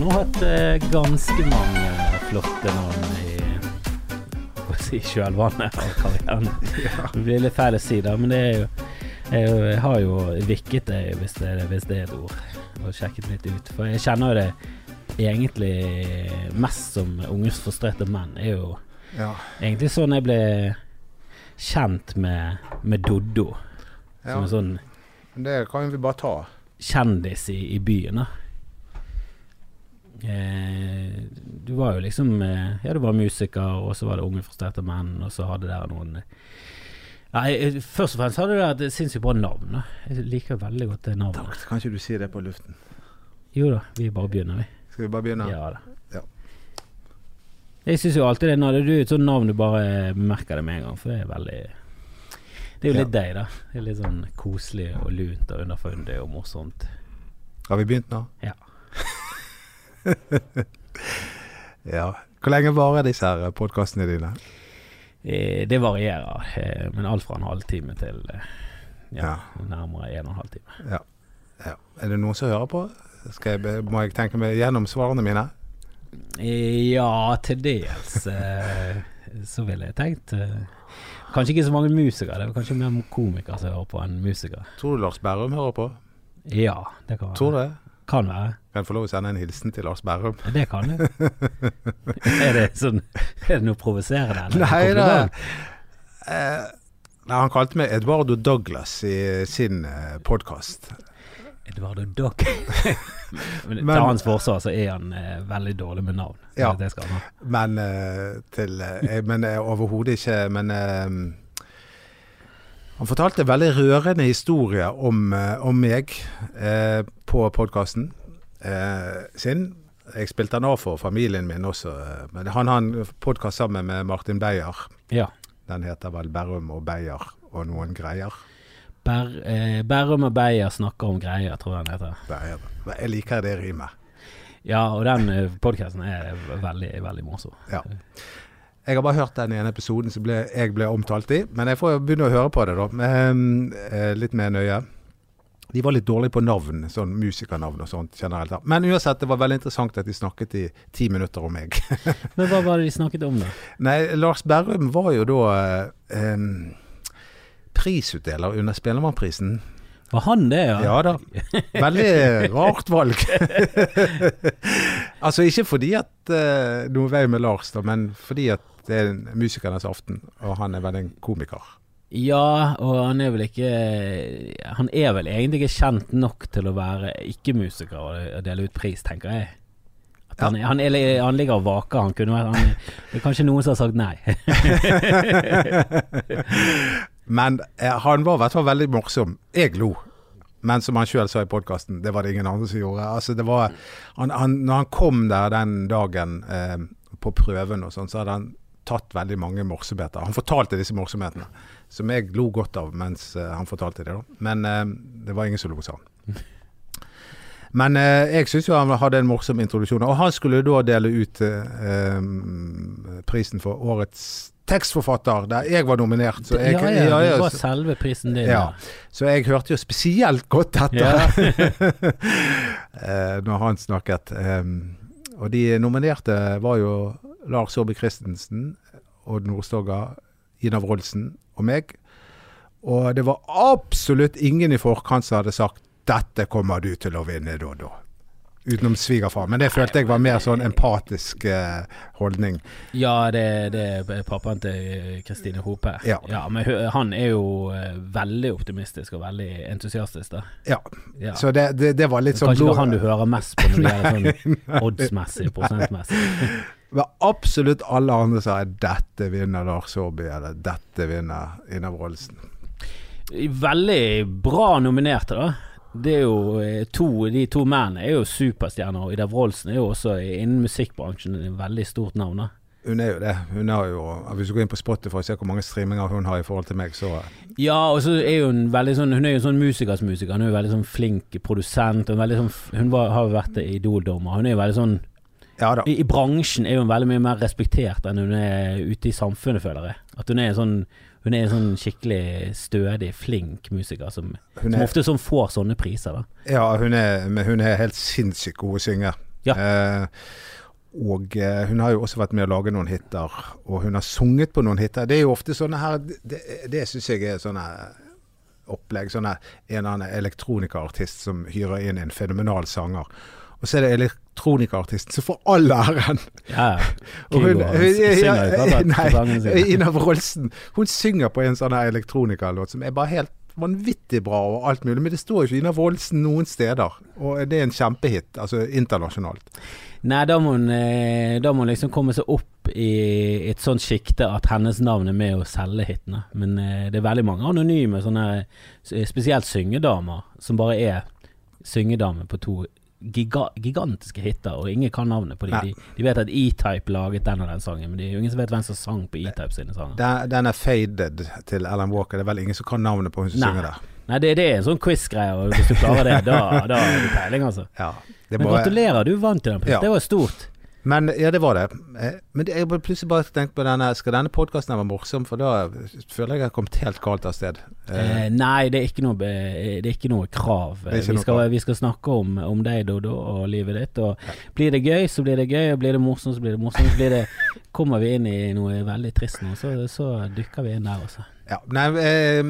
Ja, har nå hatt eh, ganske mange flotte navn i si, kjølvannet av karrieren. Det blir litt feil å si det, men det er jo Jeg, jeg har jo vikket det, hvis det, hvis det er et ord, og sjekket litt ut. For jeg kjenner jo det egentlig mest som unges frustrerte menn. er jo Ja. egentlig sånn jeg ble kjent med, med Doddo. ja. En sånn det kan vi bare ta. kjendis i, i byen, da. Eh, du var jo liksom eh, Ja, du var musiker, og så var det Unge frustrerte menn, og så hadde dere noen Nei, eh, først og fremst hadde dere et sinnssykt bra navn. da Jeg liker veldig godt det navnet. Takk. Kan ikke du si det på luften? Jo da, vi bare begynner, vi. Skal vi bare begynne? Ja da. Ja. Jeg syns jo alltid det når Du er et sånt navn du bare merker det med en gang, for det er veldig Det er jo litt deg, da. Det er litt sånn koselig og lunt og underfundig og morsomt. Har vi begynt nå? Ja. Ja. Hvor lenge varer disse her podkastene dine? Eh, det varierer, eh, men alt fra en halvtime til eh, ja, Ja. nærmere en og en halv time. Ja. Er det noen som hører på? Jeg, må jeg tenke meg gjennom svarene mine? Eh, Ja, til dels, eh, så ville jeg tenkt eh, Kanskje ikke så mange musikere, det er kanskje mer komikere som hører på enn musikere. Tror du Lars Berrum hører på? Ja, det kan være. Tror du det? Kan være. Kan jeg få lov å sende en hilsen til Lars Berrum? Det kan du. er det sånn Er det noe provoserende? Nei da. Eh, han kalte meg Eduardo Douglas i sin eh, podkast. Eduardo Dock. Men Men- til hans forsvar så er han eh, veldig dårlig med navn. Ja. Men eh, til eh, Men eh, overhodet ikke Men eh, han fortalte en veldig rørende historie om, eh, om meg eh, på podkasten eh, sin. Jeg spilte han av for familien min også, eh, men han har en podkast sammen med Martin Beyer. Ja. Den heter vel Berrum og Beyer og noen greier. Ber, eh, Berrum og Beyer snakker om greier, tror jeg den heter. Beyer. Jeg liker det rimet. Ja, og den podkasten er veldig, veldig morsom. Ja. Jeg har bare hørt den ene episoden som ble, jeg ble omtalt i, men jeg får begynne å høre på det, da. Med, eh, litt mer nøye. De var litt dårlige på navn, sånn musikernavn og sånt generelt. Men uansett, det var veldig interessant at de snakket i ti minutter om meg. Men hva var det de snakket om, da? Nei, Lars Berrum var jo da eh, prisutdeler under Spellemannprisen. Var han det, ja? Ja da. Veldig rart valg. altså ikke fordi at uh, noe vei med Lars, da, men fordi at det er musikernes aften, og han er vel en komiker. Ja, og han er vel ikke Han er vel egentlig ikke kjent nok til å være ikke-musiker og dele ut pris, tenker jeg. At han, han, er, han ligger og vaker. Han kunne vært han, Det er kanskje noen som har sagt nei. Men eh, han var i hvert fall veldig morsom. Jeg lo. Men som han sjøl sa i podkasten, det var det ingen andre som gjorde. Altså det var, han, han, når han kom der den dagen eh, på prøven og sånn, så hadde han tatt veldig mange morsomheter. Han fortalte disse morsomhetene, som jeg lo godt av mens eh, han fortalte det. da. Men eh, det var ingen som lo, sa han. Men eh, jeg syns jo han hadde en morsom introduksjon. Og han skulle da dele ut eh, eh, prisen for årets tekstforfatter, der jeg var nominert. Så jeg, ja, ja, ja, ja, det var selve prisen din. Ja. Så jeg hørte jo spesielt godt dette ja. når han snakket. Em, og de nominerte var jo Lars Saabye Christensen, Odd Nordstoga, Ina Wroldsen og meg. Og det var absolutt ingen i forkant som hadde sagt 'dette kommer du til å vinne', da. Utenom svigerfar. Men det følte jeg var mer sånn empatisk eh, holdning. Ja, det, det er pappaen til Kristine Hope. Ja. men han er jo eh, veldig optimistisk og veldig entusiastisk, da. Ja. Ja. Så det, det, det var litt sånn Kanskje var han du hører mest på når det gjelder sånn oddsmessig, prosentmessig. Men absolutt alle andre sa 'dette vinner Lars Saabye', eller 'dette vinner Ina Wroldsen'. Veldig bra nominerte, da. Det er jo eh, to, De to mennene er jo superstjerner, og Ida Wroldsen er jo også innen musikkbransjen et veldig stort navn. da Hun er jo det. Hun har jo, Hvis du går inn på Spotify og ser hvor mange streaminger hun har i forhold til meg, så Ja, og så er hun veldig sånn Hun er jo en sånn musikers musiker. Hun er jo veldig sånn flink produsent. Hun, er sånn, hun var, har jo vært Idol-dommer. Hun er jo veldig sånn Ja. I, I bransjen er hun veldig mye mer respektert enn hun er ute i samfunnet, føler jeg. At hun er en sånn Hun er en sånn skikkelig stødig, flink musiker som, som er, ofte sånn får sånne priser, da. ja, hun er, men hun er helt sinnssykt god å synge. Ja. Eh, og eh, hun har jo også vært med å lage noen hiter, og hun har sunget på noen hiter. Det er jo ofte sånne her Det, det syns jeg er sånne opplegg. Sånne, en eller annen elektronikaartist som hyrer inn en fenomenal sanger. Og så er det elektronikaartisten som får all æren. Ja. Og hun. Ina Wroldsen hun synger på en sånn her elektronikalåt som er bare helt vanvittig bra og alt mulig. Men det står ikke Ina Wroldsen noen steder. Og det er en kjempehit, altså internasjonalt. Nei, da må, hun, eh, da må hun liksom komme seg opp i et sånt sjikte at hennes navn er med å selge hitene. Men eh, det er veldig mange anonyme sånne spesielt syngedamer som bare er syngedame på to giga, gigantiske hiter, og ingen kan navnet på dem. De, de vet at E-Type laget den og den sangen, men det er ingen som vet hvem som sang på E-Type sine sanger. Den, den er faded til Alan Walker. Det er vel ingen som kan navnet på hun som Nei. synger der. Nei, det, det er en sånn quiz-greie, og hvis du klarer det, da, da er du peiling, altså. Ja, det Men gratulerer, du vant i den prisen. Ja. Det var stort. Men ja, det var det. Eh, Men jeg plutselig bare tenkte på denne Skal denne podkasten være morsom? For da føler jeg jeg har kommet helt galt av sted. Eh, Eh, nei, det er ikke noe, det er ikke noe krav. Ikke vi, noe skal, krav. vi skal snakke om, om deg, Dodo, og livet ditt. Og blir det gøy, så blir det gøy. Og blir det morsomt, så blir det morsomt. Blir det, kommer vi inn i noe veldig trist nå, så, så dykker vi inn der også. ja, nei, eh,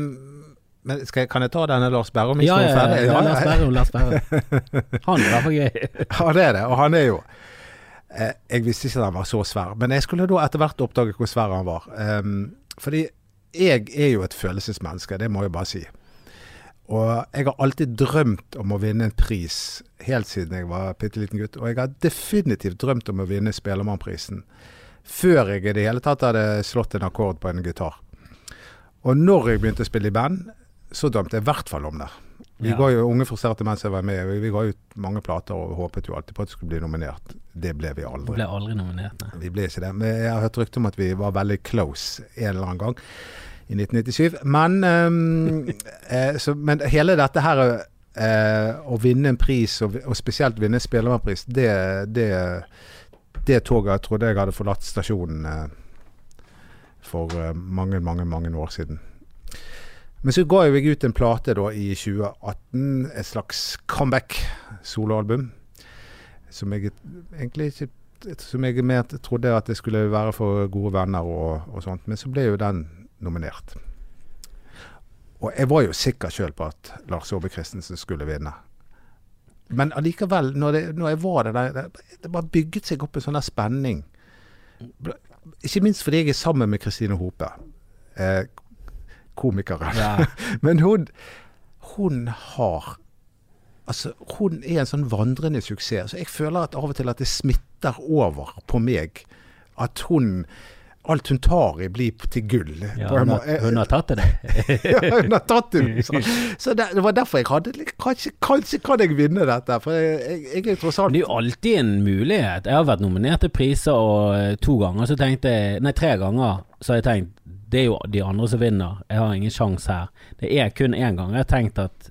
men jeg, kan jeg ta denne Lars Ja, Berrum-historien ja, ja, ferdig? ja, Lars Berrum, Lars Berrum. Han er i hvert fall gøy. Ja, det er det. Og han er jo eh, Jeg visste ikke at han var så svær, men jeg skulle da etter hvert oppdage hvor svær han var. Ehm, fordi jeg er jo et følelsesmenneske, det må jeg bare si. Og jeg har alltid drømt om å vinne en pris, helt siden jeg var bitte liten gutt. Og jeg har definitivt drømt om å vinne Spellemannprisen. Før jeg i det hele tatt hadde slått en akkord på en gitar. Og når jeg begynte å spille i band, så drømte jeg i hvert fall om det. Vi Ja. ga jo Unge frustrerte mens jeg var med. Vi, vi ga ut mange plater og håpet jo alltid på at det skulle bli nominert. Det ble vi aldri. aldri. ble aldri nominert, nei. Vi ble ikke det. Men jeg har hørt rykte om at vi var veldig close en eller annen gang i 1997. Men, um, eh, så, men hele dette her eh, å vinne en pris, og, og spesielt vinne en Spellemannpris, det, det, det toget trodde jeg hadde forlatt stasjonen eh, for eh, mange, mange, mange år siden. Men så ga jeg ut en plate da i 2018, et slags comeback soloalbum. Som jeg egentlig ikke Som jeg mer trodde at det skulle være for gode venner og, og sånt. Men så ble jo den nominert. Og jeg var jo sikker sjøl på at Lars Aabye Christensen skulle vinne. Men allikevel, når, når jeg var der, det bare bygget seg opp en sånn der spenning. Ikke minst fordi jeg er sammen med Kristine Hope, eh, komikeren. Ja. Men hun, hun har Altså, hun er en sånn vandrende suksess. Så jeg føler at av og til at det smitter over på meg. At hun Alt hun tar i, blir til gull. Ja, hun, har, hun har tatt det. ja, hun har tatt det. Så, så det, det var derfor jeg hadde Kanskje, kanskje kan jeg vinne dette, for jeg, jeg, er tross alt det er jo alltid en mulighet. Jeg har vært nominert til priser, og eh, to ganger så tenkte jeg Nei, tre ganger så har jeg tenkt det er jo de andre som vinner. Jeg har ingen sjanse her. Det er kun én gang jeg har tenkt at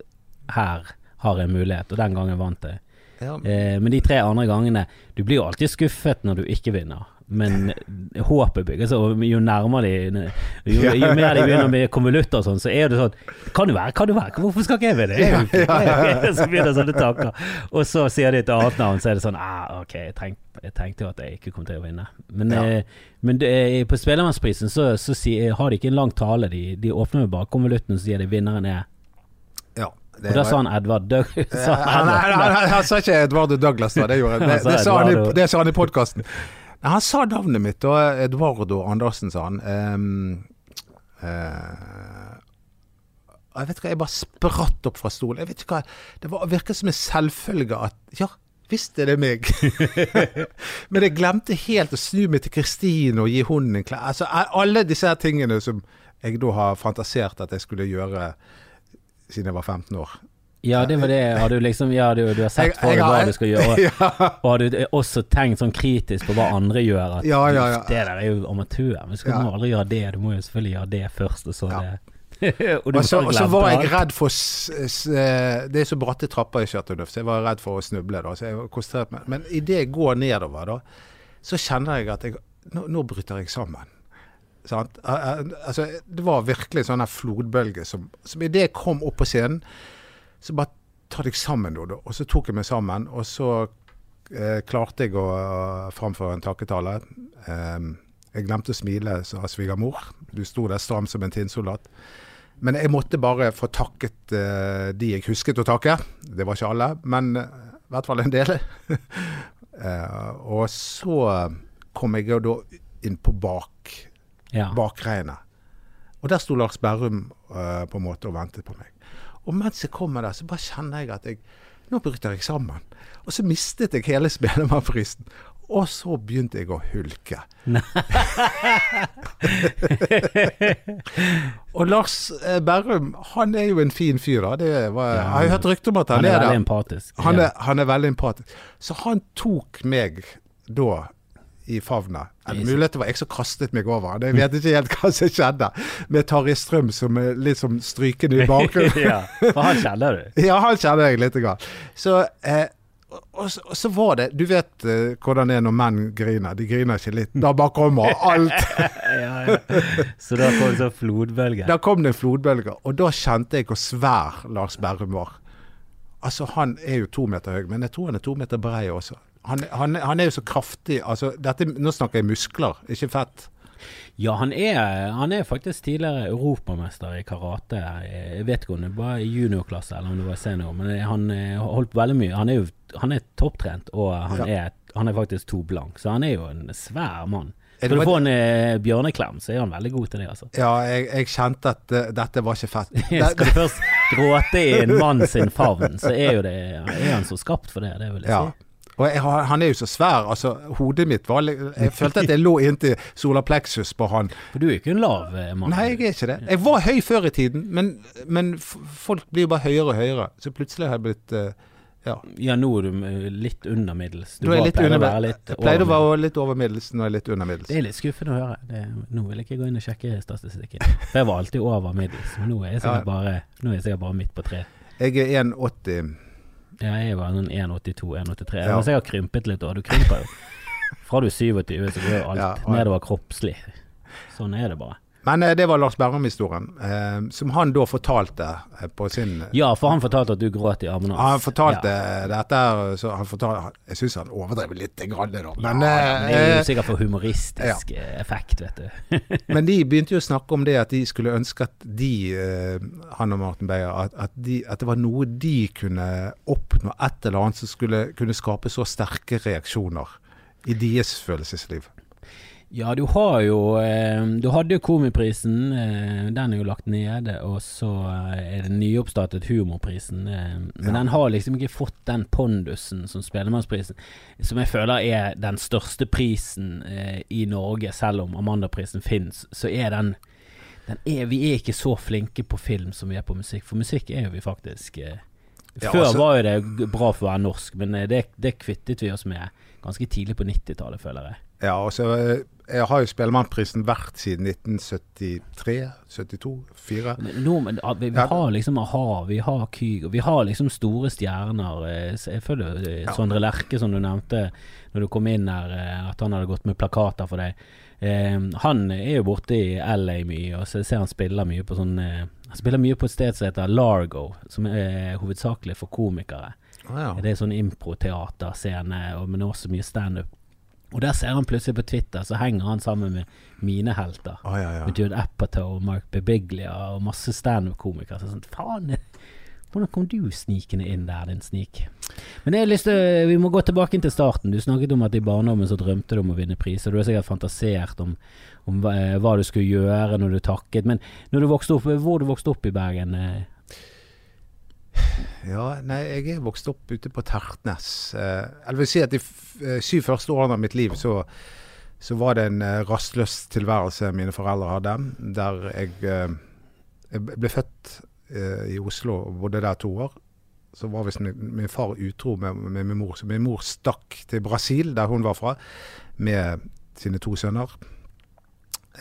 her har jeg en mulighet, og den gangen vant jeg. ja, Eh, men de tre andre gangene Du blir jo alltid skuffet når du ikke vinner. Men håpet bygger seg, og jo nærmere de Jo, jo mer de begynner med konvolutter og sånn, så er det sånn Kan det være, kan det være, hvorfor skal ikke jeg vinne? Jeg er jo Så begynner sånne tanker. Og så sier de et annet navn, så er det sånn ah, Ok, jeg tenkte, jeg tenkte jo at jeg ikke kom til å vinne. Men, Ja. eh, men det, er- på Spellemannsprisen så, så si, har de ikke en lang tale. De, de åpner med bare konvolutten, så sier de vinneren er ja, det Og da sa han Edvard Douglas. sa han sa ikke Edvard Douglas, da. Det, gjorde, det, sa det, sa, han i, det sa han i podkasten. Han sa navnet mitt, og Eduardo Andersen, sa han. Um, jeg vet ikke jeg bare spratt opp fra stolen. Jeg vet ikke hva, Det var, virket som en selvfølge at Ja, visst er det meg. Men jeg glemte helt å snu meg til Kristine og gi hunden en klær. Altså, alle disse tingene som jeg da har fantasert at jeg skulle gjøre siden jeg var 15 år. Ja, det var det. Har du liksom Ja, du, du har sett for deg hva du skal gjøre. ja. Og har du også tenkt sånn kritisk på hva andre gjør? At Ja, ja, ja. det der er jo amatør. Men du skal Ja. aldri gjøre det. Du må jo selvfølgelig gjøre det først, og så det. og Og så, og så var jeg redd for eh, Det er så bratte trapper i Chateau så jeg var redd for å snuble. da, så jeg var konsentrert meg. Men idet jeg går nedover, da, så kjenner jeg at jeg, nå, nå bryter jeg sammen. Sant? Eh, eh, Altså, det var virkelig en sånn flodbølge som, som idet jeg kom opp på scenen, så bare ta deg sammen, Dodo. Og så tok jeg meg sammen, og så eh, klarte jeg å framføre en takketale. Eh, jeg glemte å smile, sa svigermor. Du sto der stram som en tinnsoldat. Men jeg måtte bare få takket eh, de jeg husket å takke. Det var ikke alle, men uh, i hvert fall en del. uh, og så kom jeg jo da inn på bak, Ja. bakreiene. Og der sto Lars Berrum på en måte og ventet på meg. Og mens jeg kommer der, så bare kjenner jeg at jeg Nå bryter jeg sammen. Og så mistet jeg hele spellemannfristen. Og så begynte jeg å hulke. og Lars eh, Berrum, han er jo en fin fyr, da. Det var, jeg har jo hørt rykter om at han, Han er er veldig empatisk. Han Ja. er, han er veldig empatisk. Så han tok meg da i favnet. mulig det var jeg som kastet meg over. Jeg vet ikke helt hva som skjedde. Med Tarjei Strøm som er litt som strykende i bakgrunnen. ja, for han kjenner du. Ja, han kjenner jeg litt. Grann. Så, eh, og, så- og så var det Du vet eh, hvordan det er når menn griner. De griner ikke litt. Da bare kommer alt. Ja, ja. Så da kom det en flodbølge. Da kom det en flodbølge, og da kjente jeg hvor svær Lars Berrum var. Altså, han er jo to meter høy, men jeg tror han er to meter brei også. Han, han, han er jo så kraftig. Altså, dette, nå snakker jeg muskler, ikke fett. Ja, han er, han er faktisk tidligere europamester i karate. Jeg vet ikke om det var i juniorklasse eller om det var senior, men han eh, holdt veldig mye. Han er jo han er topptrent, og han, Ja. er, han er faktisk to blank, så han er jo en svær mann. Skal du få en eh, bjørneklem, så er han veldig god til det, altså. Ja, jeg, jeg kjente at uh, dette var ikke fett. Skal du først gråte i en mann sin favn, så er jo det er han så skapt for det, det vil jeg Ja. si. Og jeg, han er jo så svær. Altså, hodet mitt var Jeg følte at jeg lå inntil solar plexus på han. For du er jo ikke en lav eh, mann. Nei, jeg er ikke det. Jeg var høy før i tiden, men, men folk blir jo bare høyere og høyere. Så plutselig har jeg blitt eh, Ja. Ja, nå er du eh, litt under middels. Du er var- litt pleide å være litt jeg pleide å over være litt over middels, nå er jeg litt under middels. Det er litt skuffende å høre. Det, nå vil jeg ikke gå inn og sjekke statistikken. For jeg var alltid over middels, men nå er jeg sikkert, Ja. bare, nå er jeg sikkert bare midt på tre. Jeg er 1,80. Ja, jeg var sånn 1,82-1,83. Ja. Ja. Jeg har krympet litt, og du krymper jo. Fra du er 27, så går jo alt Ja, og- nedover kroppslig. Sånn er det bare. Men eh, det var Lars Berrum-historien, eh, som han da fortalte eh, på sin Ja, for han fortalte at du gråt i armene Han fortalte Ja. dette så han fortalte, Jeg syns han overdrev litt, grann, da. Men, ja, men det er jo sikkert for humoristisk ja. effekt, vet du. Men de begynte jo å snakke om det at de skulle ønske at de, han og Martin Beyer, at, at, de, at det var noe de kunne oppnå, et eller annet som skulle kunne skape så sterke reaksjoner i deres følelsesliv. Ja, du har jo eh, Du hadde jo Komiprisen. Eh, den er jo lagt nede. Og så eh, er det nyoppstartet Humorprisen. Men Ja. den har liksom ikke fått den pondusen som Spellemannsprisen, som jeg føler er den største prisen i Norge. Selv om Amandaprisen fins, så er den, den er, Vi er ikke så flinke på film som vi er på musikk. For musikk er jo vi faktisk eh, Ja, Før altså- var jo det bra for å være norsk, men det, det kvittet vi oss med ganske tidlig på 90-tallet, føler jeg. Ja, og så eh, Jeg har jo Spellemannprisen vært siden 1973, 72, 4. Nå, ah, vi, vi har liksom a-ha, vi har Kygo, vi har liksom store stjerner. eh, Jeg føler eh, Ja. Sondre Lerche, som du nevnte når du kom inn her, eh, at han hadde gått med plakater for deg. Eh, han er jo borte i LA mye, og så ser han spiller mye på sånn Han spiller mye på et sted som heter Largo, som er hovedsakelig for komikere. Ah, ja. Det er sånn improteaterscene, men også mye standup. Og der ser han plutselig på Twitter, så henger han sammen med mine helter. Oh, ja, ja. Med Judd Apatow og Mark Bebiglia og masse standup-komikere. Så sånn, faen, hvordan kom du snikende inn der, din snik? Men jeg har lyst til, vi må gå tilbake til starten. Du snakket om at i barndommen så drømte du om å vinne priser. Du har sikkert fantasert om, om hva, eh, hva du skulle gjøre når du takket. Men når du vokste opp, hvor du vokste opp i Bergen? Eh, Ja, nei, jeg er vokst opp ute på Tertnes. Eh, jeg vil si at de eh, syv første årene av mitt liv så, så var det en eh, rastløs tilværelse mine foreldre hadde. Der jeg, eh, jeg ble født eh, i Oslo og bodde der to år. Så var visst min, min far utro med, med min mor. Så min mor stakk til Brasil, der hun var fra, med sine to sønner.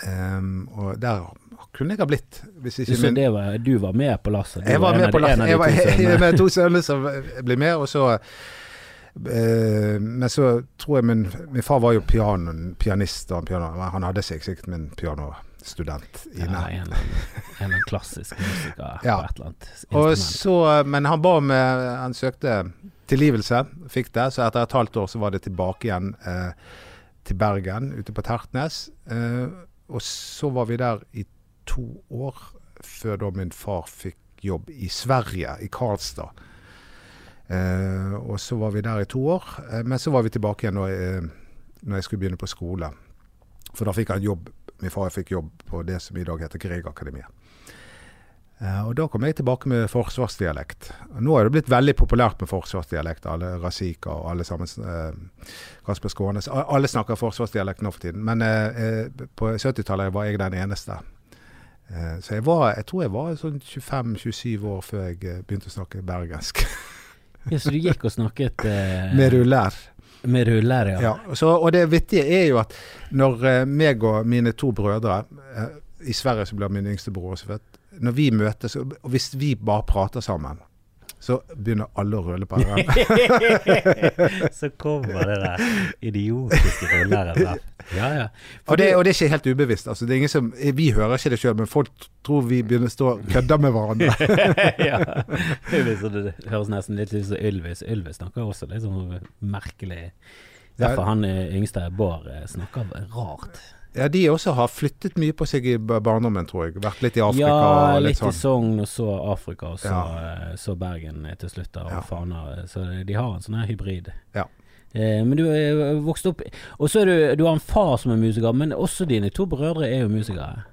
Em, og der kunne jeg ha blitt, hvis ikke Så det var, du var med på lasset? Jeg var var med på lasset. Jeg var jeg med to sønner som ble med, og så eh, Men så tror jeg min, min far var jo piano, pianist, og piano, han hadde seg sikkert min en pianostudent Ja, inne. en en eller annen klassisk musiker Ja. på et eller annet instrument. så, men han ba om Han søkte tilgivelse. Fikk det. Så etter et halvt år så var det tilbake igjen eh, til Bergen, ute på Tertnes. Eh, og så var vi der i to år, før da min far fikk jobb i Sverige, i Karlstad. Eh, og så var vi der i to år. Eh, men så var vi tilbake igjen når jeg, når jeg skulle begynne på skole. For da fikk han jobb. Min far fikk jobb på det som i dag heter Griegakademiet. Eh, og da kom jeg tilbake med forsvarsdialekt. Nå er det blitt veldig populært med forsvarsdialekt. Alle Razika og alle sammen. Eh, Kasper Skånes. Alle snakker forsvarsdialekt nå for tiden. Men eh, eh, på 70-tallet var jeg den eneste. Eh, så jeg, var, jeg tror jeg var sånn 25-27 år før jeg eh, begynte å snakke bergensk. Ja, så du gikk og snakket eh, med rullær. med rullær, ja. Ja, så, og det vittige er jo at når eh, meg og mine to brødre eh, I Sverige så blir min yngste bror også født. Når vi møtes, og og hvis vi bare prater sammen, så begynner alle å rulle på r-en. så kommer det der idiotiske rulleren der. Ja, ja. Og, det, og det er ikke helt ubevisst. Altså, det ingen som, vi hører ikke det sjøl, men folk tror vi begynner å stå og kødde med hverandre. ja. Det, det høres nesten litt ut som Ylvis. Ylvis snakker også litt sånn merkelig Derfor han eh, yngste Bård eh, snakker rart. Ja, De også har flyttet mye på seg i barndommen, tror jeg. Vært litt i Afrika ja, litt litt i sånn. Sogn, og så Afrika, og så, Ja. eh, så Bergen eh, til slutt, da, og Ja. Fana. Så de har en sånn her hybrid. Ja. Eh, men du er vokst opp Og så er du Du har en far som er musiker, men også dine to brødre er jo musikere.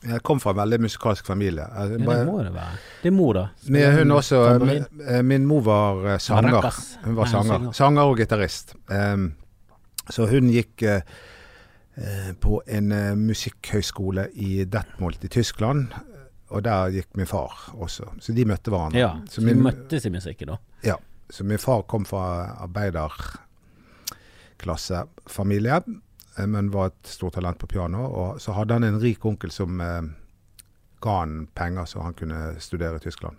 Jeg kom fra en veldig musikalsk familie. Ja, det må det være. Det er mor, da. Med hun også min, eh, min mor var eh, sanger. Hun var Nei, hun sanger. Sanger og gitarist. Um, så hun gikk eh, eh, på en uh, musikkhøyskole i Detmold i Tyskland. Og der gikk min far også. Så de møtte hverandre. Ja, så, min, møttes i musikken, da. ja, så min far kom fra arbeiderklassefamilie, eh, men var et stort talent på piano. Og så hadde han en rik onkel som eh, ga han penger så han kunne studere i Tyskland.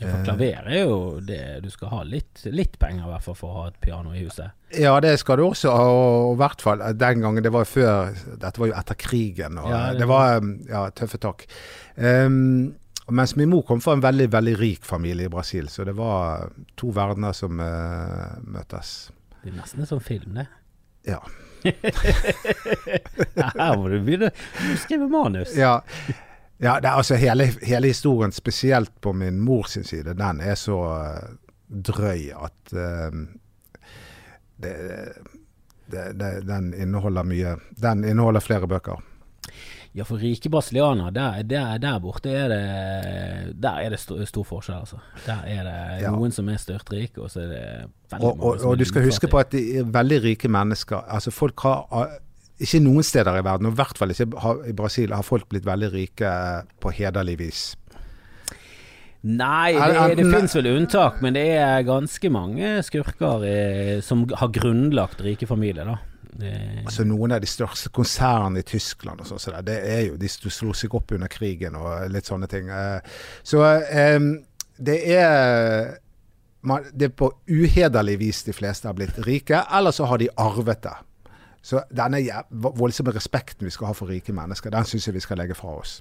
Ja, for Eh. klaver er jo det Du skal ha litt, litt penger, i hvert fall, for å ha et piano i huset. Ja, det skal du også ha, og i hvert fall eh, den gangen. Det var jo før Dette var jo etter krigen, og Ja, det- det, var um, ja, tøffe tak. Um, mens min mor kom fra en veldig, veldig rik familie i Brasil, så det var to verdener som uh, møtes. Det er nesten en sånn film, det. Ja. Her må du begynne å skrive manus. Ja, ja det altså hele, hele historien, spesielt på min mors side, den er så eh, drøy at uh, det, det, den inneholder mye Den inneholder flere bøker. Ja, for rike brasilianere, der, der, der borte er det Der er det stor, stor forskjell, altså. Der er det Ja. noen som er styrtrike, og så er det veldig Og, mange og, som og er du skal huske på at de er veldig rike mennesker. Altså folk har Ikke noen steder i verden, og i hvert fall ikke i Brasil, har folk blitt veldig rike på hederlig vis. Nei, det, det finnes vel unntak, men det er ganske mange skurker eh, som har grunnlagt rike familier, da. Det, Altså Noen av de største konsernene i Tyskland og sånn, så det er jo de som slo seg opp under krigen og litt sånne ting. Eh, Så eh, det er man, Det er på uhederlig vis de fleste har blitt rike, eller så har de arvet det. Så denne voldsomme respekten vi skal ha for rike mennesker, den syns jeg vi skal legge fra oss.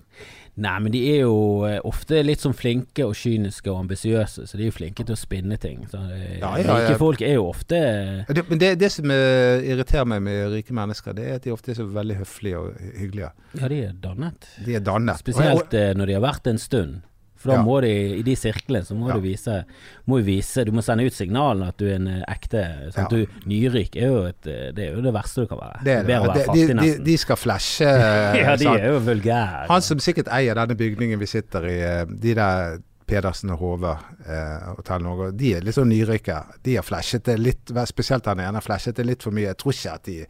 Nei, men de er jo eh, ofte litt sånn flinke og kyniske og ambisiøse, så de er jo flinke til å spinne ting. Så, eh, Ja, ja, Rike folk er jo ofte Det, men det, det som eh, irriterer meg med rike mennesker, det er at de ofte er så veldig høflige og hyggelige. Ja, de er dannet. De er dannet. Spesielt eh, når de har vært en stund. For da Ja. må du i de sirklene, så må Ja. du vise må vise Du må sende ut signalene at du er en eh, ekte sånn Ja. du, Nyrik er jo, et, eh, det er jo det verste du kan være. Det er det. Være De, de, de, skal flashe. ja, de sant? er jo vulgære. Han som sikkert eier denne bygningen vi sitter i, eh, de der Pedersen og Hove eh, Hotell Norge, de er litt sånn nyrike. De har flashet det litt, spesielt han ene har flashet det litt for mye. Jeg tror ikke at de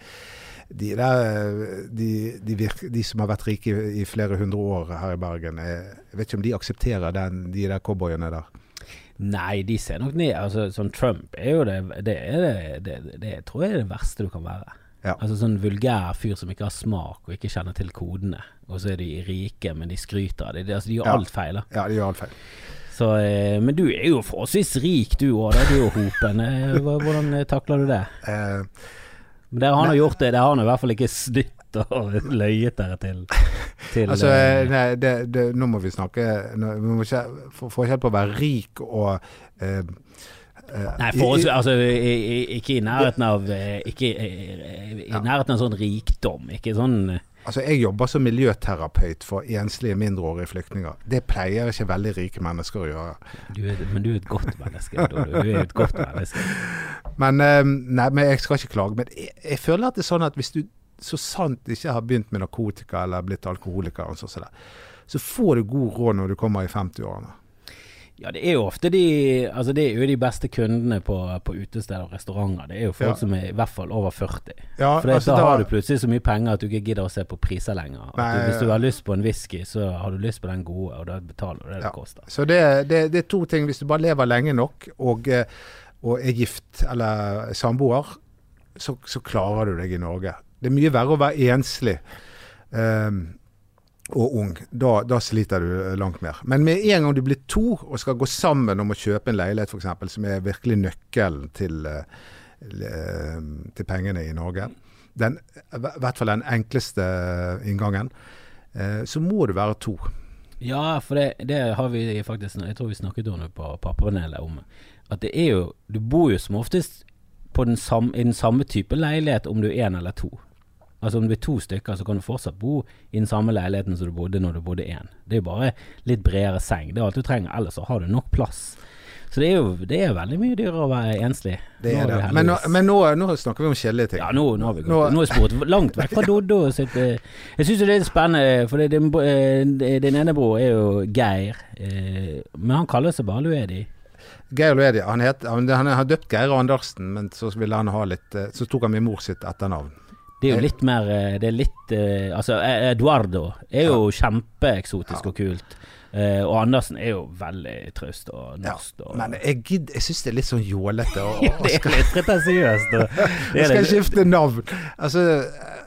de, der, de, de, virke, de som har vært rike i, i flere hundre år her i Bergen, eh, jeg vet ikke om de aksepterer den, de der cowboyene der. Nei, de ser nok ned. Altså, sånn Trump er jo det Det, er det, det, det tror jeg er det verste du kan være. Ja. Altså Sånn vulgær fyr som ikke har smak og ikke kjenner til kodene. Og så er de rike, men de skryter av det. De, altså, de gjør Ja. alt feil. da Ja, de gjør alt feil. Så, eh, Men du er jo forholdsvis rik du òg. Du og Hopen. Eh, Hvordan takler du det? Eh, Men der har nå gjort det. Der har han i hvert fall ikke snytt og løyet dere til, til Altså, eh, nei, det, det, nå må vi snakke nå, Vi må ikke få forskjell på å være rik og eh, eh, Nei, for oss, altså, ikke i nærheten av eh, Ikke i, nærheten av sånn rikdom. Ikke sånn Altså, Jeg jobber som miljøterapeut for enslige mindreårige flyktninger. Det pleier ikke veldig rike mennesker å gjøre. du er, Men du er et godt menneske. Du er et godt menneske. Men, eh, nei, men jeg skal ikke klage. Men jeg, jeg føler at det er sånn at hvis du så sant ikke har begynt med narkotika eller blitt alkoholiker, og sånn så får du god råd når du kommer i 50-årene. Ja, det er jo ofte de Altså det er jo de beste kundene på, på utesteder og restauranter. Det er jo folk Ja. som er i hvert fall over 40. Ja, For altså, da da- har du plutselig så mye penger at du ikke gidder å se på priser lenger. Nei, du, hvis du har lyst på en whisky, så har du lyst på den gode, og da betaler du det Ja. det koster. Så det, det, det er to ting. Hvis du bare lever lenge nok og, eh, og er gift eller samboer, så, så klarer du deg i Norge. Det er mye verre å være enslig eh, og ung. Da, da sliter du eh, langt mer. Men med en gang du blir to og skal gå sammen om å kjøpe en leilighet f.eks., som er virkelig nøkkelen til, eh, eh, til pengene i Norge, den, i hvert fall den enkleste inngangen, så må du være to. Ja, for det, det har vi faktisk Jeg tror vi snakket om det på pappapanelet om at det er jo Du bor jo som oftest den samme, i den samme type leilighet om du er én eller to. Altså om du er to stykker, så kan du fortsatt bo i den samme leiligheten som du bodde når du bodde én. Det er jo bare litt bredere seng. Det er alt du trenger. Ellers så har du nok plass. Så det er jo det er veldig mye dyrere å være enslig. Det er det. Men, nå, men nå, nå snakker vi om kjedelige ting. ja, nå, nå har vi gått Nå er sporet langt vekk fra Doddo sitt eh, Jeg syns det er spennende, for det, din, eh, din ene bror er jo Geir, eh, men han kaller seg bare Luedi. Geir Luedi, han, het, han, han har døpt Geir Andersen, men så han ha litt Så tok han min mor sitt etternavn. Det er jo litt mer eh, Det er litt eh, Altså, eh, Eduardo er jo kjempeeksotisk og kult. Uh, og Andersen er jo veldig traust og norsk. Ja, men jeg gidder Jeg syns det er litt sånn jålete. ja, det er litt pretensiøst. Jeg skal skifte navn. Altså,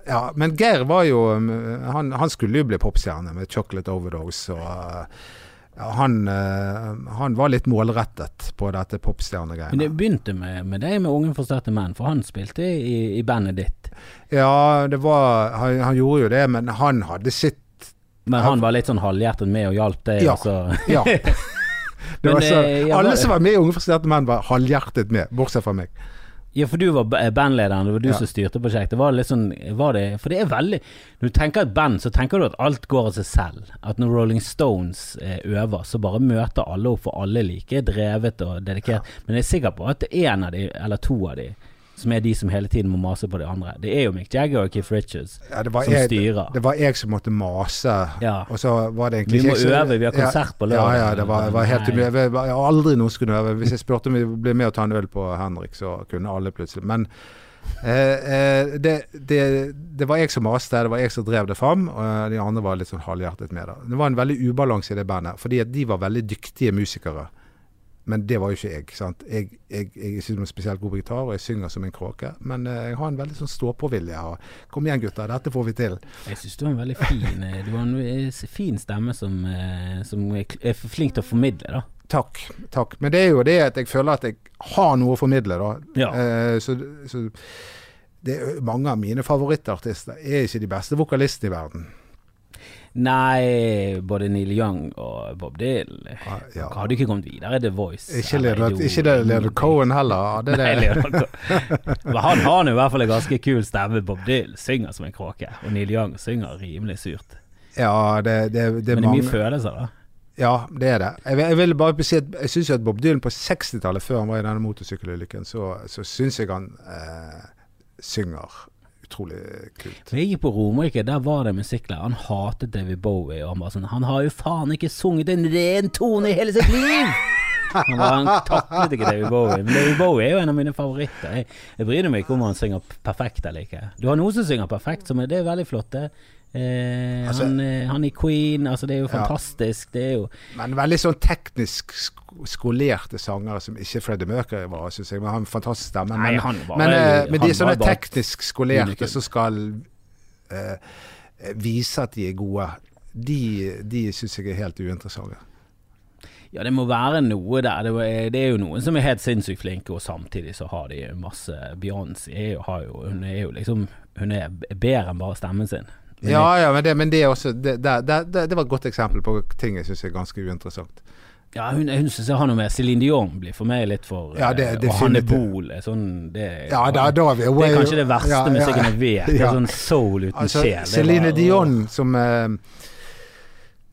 ja, men Geir var jo um, Han, han skulle jo bli popstjerne med 'Chocolate Overdose'. og ja, han, uh, han var litt målrettet på dette Men det begynte med, med deg med Unge forstørte menn, for han spilte i, i bandet ditt. Ja, det var han, han gjorde jo det, men han hadde sitt Men han var litt sånn halvhjertet med og hjalp deg. Ja. og Ja. Det var så, eh, alle som var med i Unge forstørte menn, var halvhjertet med, bortsett fra meg. Ja, for du var bandlederen, det var du Ja. som styrte prosjektet. Var det litt sånn, var det, for det er veldig Når du tenker et band, så tenker du at alt går av seg selv. At når Rolling Stones eh, øver, så bare møter alle opp, for alle er like drevet og dedikert. Men jeg er sikker på at det en av de, eller to av de, som er de som hele tiden må mase på de andre. Det er jo Mick Jagger og Keith Richards Ja, det, var som jeg, styrer. det var jeg som måtte mase, Ja. og så var det egentlig Vi må jeg øve, vi har konsert på Ja, lørdag. ja, det var, var helt umulig. Jeg, jeg har aldri noen skulle øve. Hvis jeg spurte om vi ble med og ta en øl på Henrik, så kunne alle plutselig. Men eh, eh, det, det, det var jeg som maste, det var jeg som drev det fram. Og de andre var litt sånn halvhjertet med det. Det var en veldig ubalanse i det bandet, fordi at de var veldig dyktige musikere. Men det var jo ikke jeg. sant? Jeg, jeg, jeg er ikke noe spesielt god på gitar, og jeg synger som en kråke. Men eh, jeg har en veldig sånn stå-på-vilje. Kom igjen, gutter, dette får vi til. Jeg syns du har en veldig fin eh, en eh, fin stemme som, som er flink til å formidle, da. Takk. takk. Men det er jo det at jeg føler at jeg har noe å formidle, da. Ja. Eh, så, så det mange av mine favorittartister er ikke de beste vokalistene i verden. Nei, både Neil Young og Bob Dylan Ja, ja. hadde ikke kommet videre The Voice. Ikke Leonard, ikke det Leonard Cohen heller. Ja, Det, Nei, han har i hvert fall en ganske kul stemme. Bob Dylan synger som en kråke, og Neil Young synger rimelig surt. Ja, det, det, det Men det er mye følelser, da. Ja, det er det. Jeg, jeg vil bare si at jeg syns at Bob Dylan på 60-tallet, før han var i denne motorsykkelulykken, så, så syns jeg han eh, synger utrolig kult. Jeg gikk på Romerike, der var det musikklærer. Han hatet David Bowie. Og han var sånn Han har jo faen ikke sunget en ren tone i hele sitt liv! Han, var, han taklet ikke David Bowie. Men David Bowie er jo en av mine favoritter. Jeg, jeg bryr meg ikke om han synger perfekt eller ikke. Du har noen som synger perfekt, som er, det er veldig flott. det. Eh, Altså- han, eh, han i Queen, altså det er jo Ja. fantastisk. Det er jo Men veldig sånn teknisk skolerte sangere som ikke Freddie Mercury var, syns jeg. Men han har en fantastisk stemme. Nei, Men, var men, vel- eh, men de sånne teknisk skolerte som skal eh, vise at de er gode, de, de syns jeg er helt uinteressante. Ja, det må være noe der. Det, er- det er jo noen som er helt sinnssykt flinke, og samtidig så har de masse Beyoncé er hun er jo liksom Hun er bedre enn bare stemmen sin. Men Ja, ja, men det, men det er også det, det, var et godt eksempel på ting jeg syns er ganske uinteressant. Ja, hun, hun syns jeg har noe med Céline Dion blir for meg litt for Ja, det- det Og. Hanne Bol sånn det, Ja, da, da vi det er kanskje det verste ja, musikken jeg vet. Det er sånn soul uten Altså, sjel. Céline Dion, som, eh,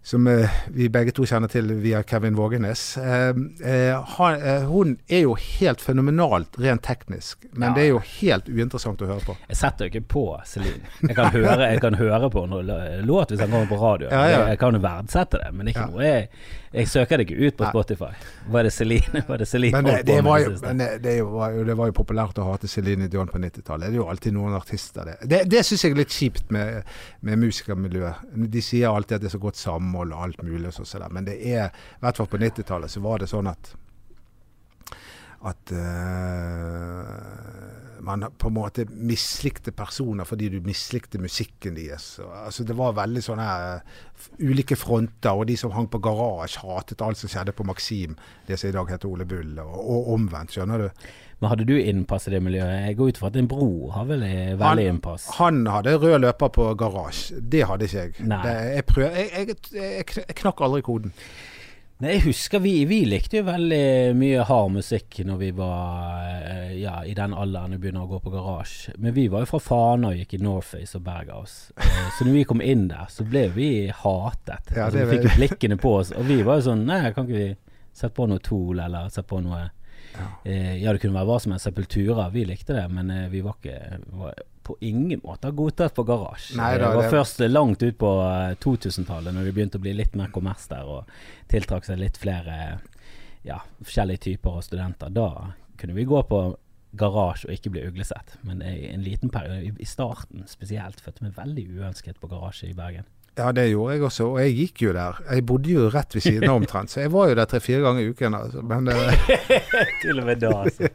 som eh, vi begge to kjenner til via Kevin Vågenes, eh, eh, hun er jo helt fenomenalt rent teknisk, men Ja. det er jo helt uinteressant å høre på. Jeg setter jo ikke på Celine. Jeg kan høre, jeg kan høre på en låt hvis den kommer på radio. Ja, ja. Jeg, jeg kan jo verdsette det, men det er ikke noe jeg, jeg søker det ikke ut på Spotify. Var det Celine? Var det Celine Men det, det, var jo, men det, var jo, det var jo populært å hate Celine Dion på 90-tallet. Det er jo alltid noen artister det. Det, det syns jeg er litt kjipt med, med musikermiljøet. De sier alltid at det er så godt samhold og alt mulig, og sånn som men det er, i hvert fall på 90-tallet, så var det sånn at at eh, man på en måte mislikte personer fordi du mislikte musikken deres. Altså det var veldig sånne her, ulike fronter, og de som hang på garasje hatet alt som skjedde på Maxim, det som i dag heter Ole Bull, og, og omvendt, skjønner du. Men hadde du innpass i det miljøet? Jeg går ut fra at din bror har vel eh, veldig innpass. Han hadde rød løper på garasje, det hadde ikke jeg. Det, jeg, prøv, jeg, jeg, jeg knakk aldri koden. Nei, jeg husker vi, vi likte jo veldig mye hard musikk når vi var eh, ja, i den alderen vi begynner å gå på garasje. Men vi var jo fra Fana og gikk i Norface og Berghaus. Eh, Så når vi kom inn der, så ble vi hatet. Ja, altså, vi fikk jo blikkene på oss. Og vi var jo sånn Nei, kan ikke vi sette på noe Tool, eller sette på noe Ja. eh, Ja, det kunne være hva som helst. Sepultura. Vi likte det, men eh, vi var ikke var på ingen måte godtatt på garasje. Nei det var det- først langt ut på eh, 2000-tallet, når det begynte å bli litt mer kommers der, og tiltrakk seg litt flere ja, forskjellige typer av studenter. Da kunne vi gå på garasje og ikke bli uglesett. Men i en liten periode, i- i starten spesielt, følte jeg meg veldig uønsket på garasje i Bergen. Ja, det gjorde jeg også, og jeg gikk jo der. Jeg bodde jo rett ved siden av omtrent, så jeg var jo der tre-fire ganger i uken. Altså. Men, eh, Til og med da, altså.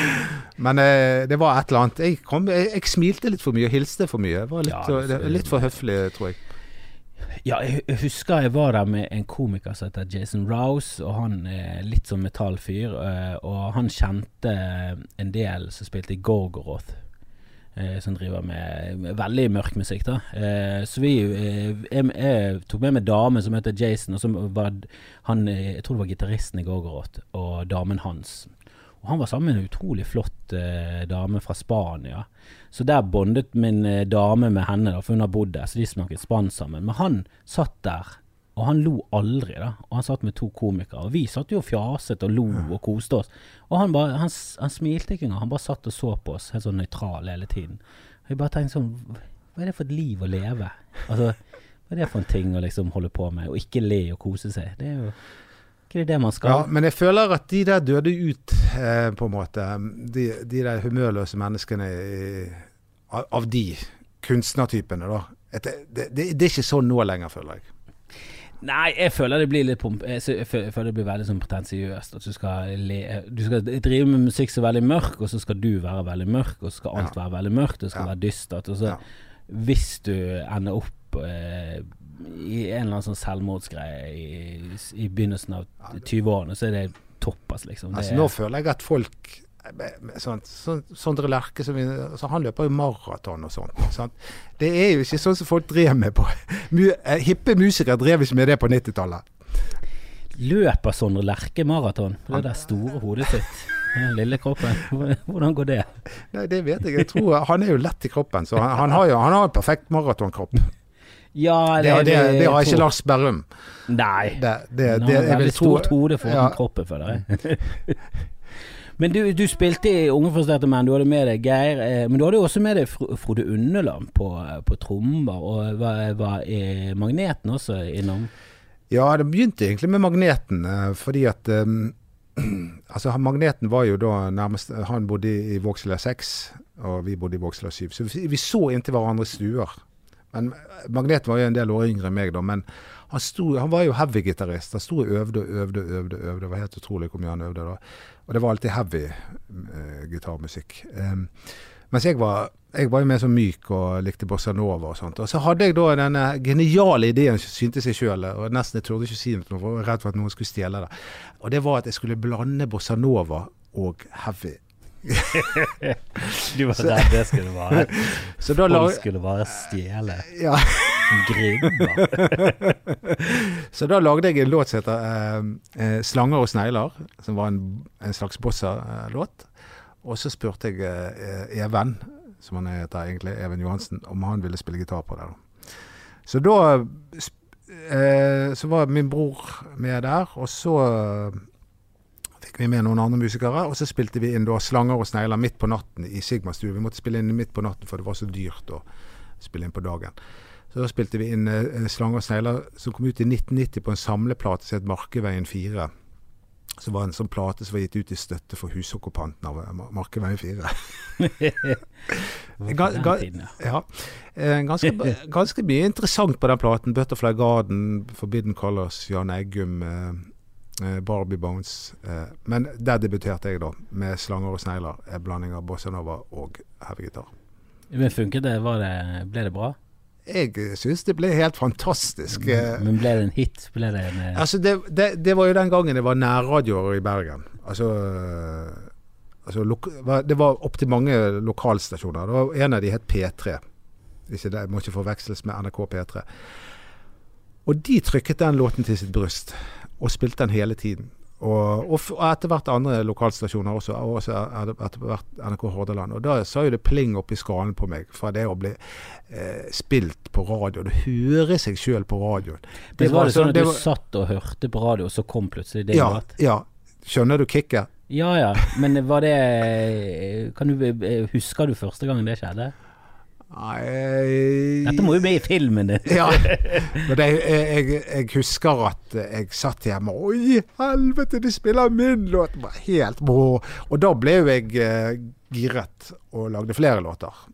men eh, det var et eller annet. Jeg, kom, jeg, jeg smilte litt for mye og hilste for mye. Jeg var litt, Ja, så- det- litt for høflig, tror jeg. Ja, jeg husker jeg var der med en komiker som heter Jason Rouse, og han er litt som metallfyr. eh, Og han kjente en del som spilte i Gorgoroth. Eh, Som driver med veldig mørk musikk, da. Eh, Så vi eh, jeg, jeg tok med meg dame som heter Jason, og så var han Jeg tror det var gitaristen i Gorgoroth, og damen hans. Og han var sammen med en utrolig flott eh, dame fra Spania. Så der bondet min eh, dame med henne, da, for hun har bodd der, så de snakket spansk sammen. Men han satt der, og han lo aldri, da. Og han satt med to komikere. Og vi satt jo og fjaset og lo og koste oss. Og han, bare, han, han smilte ikke engang, han bare satt og så på oss helt sånn nøytral hele tiden. Og jeg bare tenkte sånn Hva er det for et liv å leve? Altså, hva er det for en ting å liksom holde på med? Og ikke le og kose seg. Det er jo ikke det man skal? Ja, men jeg føler at de der døde ut, eh, på en måte. De, de der humørløse menneskene av, av de kunstnertypene, da. Et, det, det, det er ikke sånn nå lenger, føler jeg. Nei, jeg føler det blir litt pomp... Jeg føler det blir veldig sånn pretensiøst. At du skal, le, du skal drive med musikk som er veldig mørk, og så skal du være veldig mørk, og så skal alt Ja. være veldig mørkt, og det skal Ja. være dystert. Og så, Ja. hvis du ender opp eh, i en eller annen sånn selvmordsgreie i, i begynnelsen av 20-årene, så er det toppas, liksom. Det Altså, er- nå føler jeg at folk med sånt, sånn, Sondre Lerche, altså, han løper jo maraton og sånt. Sant? Det er jo ikke sånn som folk drev med på eh, Hippe musikere drev ikke med det på 90-tallet. Løper Sondre Lerche maraton det der store hodet sitt? Den lille kroppen. Hvordan går det? Nei, det vet jeg. jeg tror, han er jo lett i kroppen, så han, han har jo han har en perfekt maratonkropp. Ja, Det, det, det, har ikke Lars Berrum. Nei. Det, det, Han det, har jeg vil veldig tro- stort hode foran Ja. kroppen, føler jeg. men du, du spilte i Unge frustrerte menn. Du hadde med deg Geir. Eh, men du hadde jo også med deg Fro- Frode Underland på, på trommer. Og var, var eh, Magneten også innom? Ja, det begynte egentlig med Magneten, eh, fordi at um, Altså, Magneten var jo da nærmest Han bodde i i 6, og vi bodde i Vågsøya 7. Så vi, vi så inntil hverandres stuer. Men eh, Magneten var jo en del år yngre enn meg, da. Men han, sto, han var jo heavy-gitarist. Han sto og øvde og øvde og øvde. øvde. Det var helt utrolig hvor mye han øvde da. Og det var alltid heavy uh, gitarmusikk. Um, mens jeg var, jeg var jo mer så myk og likte bossa nova og sånt. Og så hadde jeg da denne geniale ideen, syntes jeg sjøl, og nesten jeg turde ikke si noe, for jeg var redd for at noen skulle stjele det. Og det var at jeg skulle blande bossa nova og heavy. Du var redd det skulle være Så da skulle bare stjele. ja. Gribber. Så da lagde jeg en låt som heter eh, eh, 'Slanger og snegler', som var en, en slags bossa-låt. Og så spurte jeg eh, Even, som han heter egentlig, Even Johansen, om han ville spille gitar på det. Så da eh, Så var min bror med der, og så eh, fikk vi med noen andre musikere. Og så spilte vi inn da 'Slanger og snegler' midt på natten i Sigma-stue. Vi måtte spille inn midt på natten, for det var så dyrt å spille inn på dagen. Så spilte vi inn eh, 'Slanger og snegler', som kom ut i 1990 på en samleplate som het 'Markeveien 4'. Som var en sånn plate som var gitt ut i støtte for husokkupanten av eh, Markeveien 4. Ga- ga- ja. Eh, ganske, ganske mye interessant på den platen. 'Butterfly Garden', 'Forbidden Colors', Jan Eggum, eh, eh, 'Barbie Bones'. Men der debuterte jeg, da, med 'Slanger og snegler'. En blanding av bossanova og heavy gitar. Men funket det? Var det? Ble det bra? Jeg syns det ble helt fantastisk. eh, Men ble det en hit? Det en eh, Altså, det, det, det var jo den gangen det var nærradioer i Bergen. Altså, altså Det var opptil mange lokalstasjoner. Det var En av de het P3. Ikke det, må ikke forveksles med NRK P3. Og de trykket den låten til sitt bryst, og spilte den hele tiden. Og, og, etter hvert andre lokalstasjoner også, og også etter hvert NRK Hordaland. Og da sa jo det pling opp i skallen på meg, fra det å bli eh, spilt på radio. Du hører seg sjøl på radioen. det var det sånn at det du var- satt og hørte på radio, og så kom plutselig det ja, ja. Skjønner du kicket? Ja ja, men var det Kan du eh, Husker du første gang det skjedde? Nei Dette må jo bli i filmen din. Ja. Men det, jeg, jeg, jeg husker at jeg satt hjemme og Oi, helvete, de spiller min låt! Helt brå. Og da ble jo jeg eh, giret og lagde flere låter.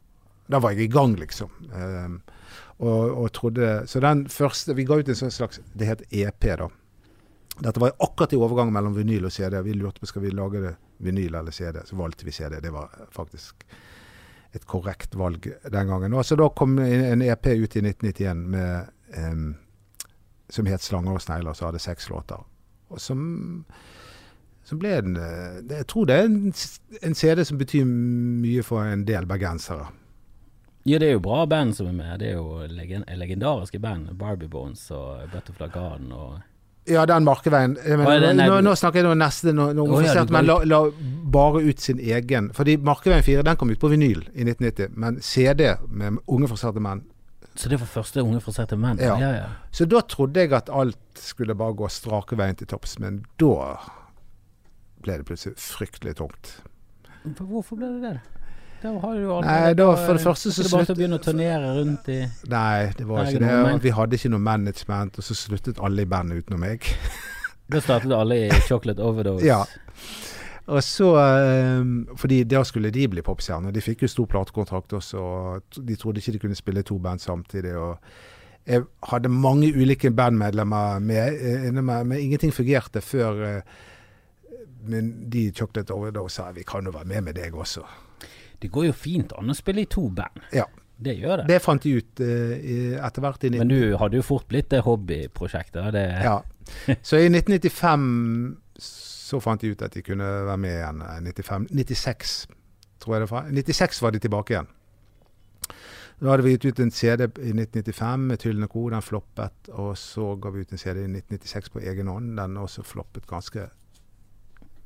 Da var jeg i gang, liksom. Eh, og, og trodde Så den første Vi ga ut en sånn slags Det het EP, da. Dette var akkurat i overgangen mellom vinyl og CD. Vi lurte på skal vi lage det vinyl eller CD. Så valgte vi CD. Det var faktisk et korrekt valg den gangen. Og så da kom en EP ut i 1991 med, em, som het 'Slanger og snegler', som hadde seks låter. Og som, som ble en eh, Jeg tror det er en, en CD som betyr mye for en del bergensere. Ja, det er jo bra band som er med. Det er jo legend legendariske band. Barbie Bones og Butterfly Garden og Ja, den Markeveien er det- nei, nå, nå snakker jeg om neste nå, nå, oh, ja, men la, la bare ut sin egen. Fordi Markeveien 4 den kom ut på vinyl i 1990, men CD med Unge forserte menn Så det var første Unge forserte menn? Ja. ja, ja. Så da trodde jeg at alt skulle bare gå strake veien til topps, men da ble det plutselig fryktelig tungt. Hvorfor ble det det? Da har du aldri Nei, da for det første så Det er bare å begynne å turnere rundt i Nei, det var ikke det. Vi hadde ikke noe management, og så sluttet alle i bandet utenom meg. Da startet alle i Chocolate Overdose. Ja. Og så eh, Fordi da skulle de bli popstjerner. De fikk jo stor platekontrakt også, og de trodde ikke de kunne spille to band samtidig. og jeg hadde mange ulike bandmedlemmer med, eh, men ingenting fungerte før eh, men de Chocolate Overdose sa vi kan jo være med med deg også. Det går jo fint an å spille i to band. Ja. Det gjør det. Det fant de ut uh, etter hvert. Men du hadde jo fort blitt det hobbyprosjektet. Det, Ja. Så i 1995 så fant de ut at de kunne være med igjen. Eh, 95, 96, tror jeg det var. 96 var de tilbake igjen. Da hadde vi gitt ut en CD i 1995 med Tyllen Co. Den floppet. Og så ga vi ut en CD i 1996 på egen hånd. Den også floppet ganske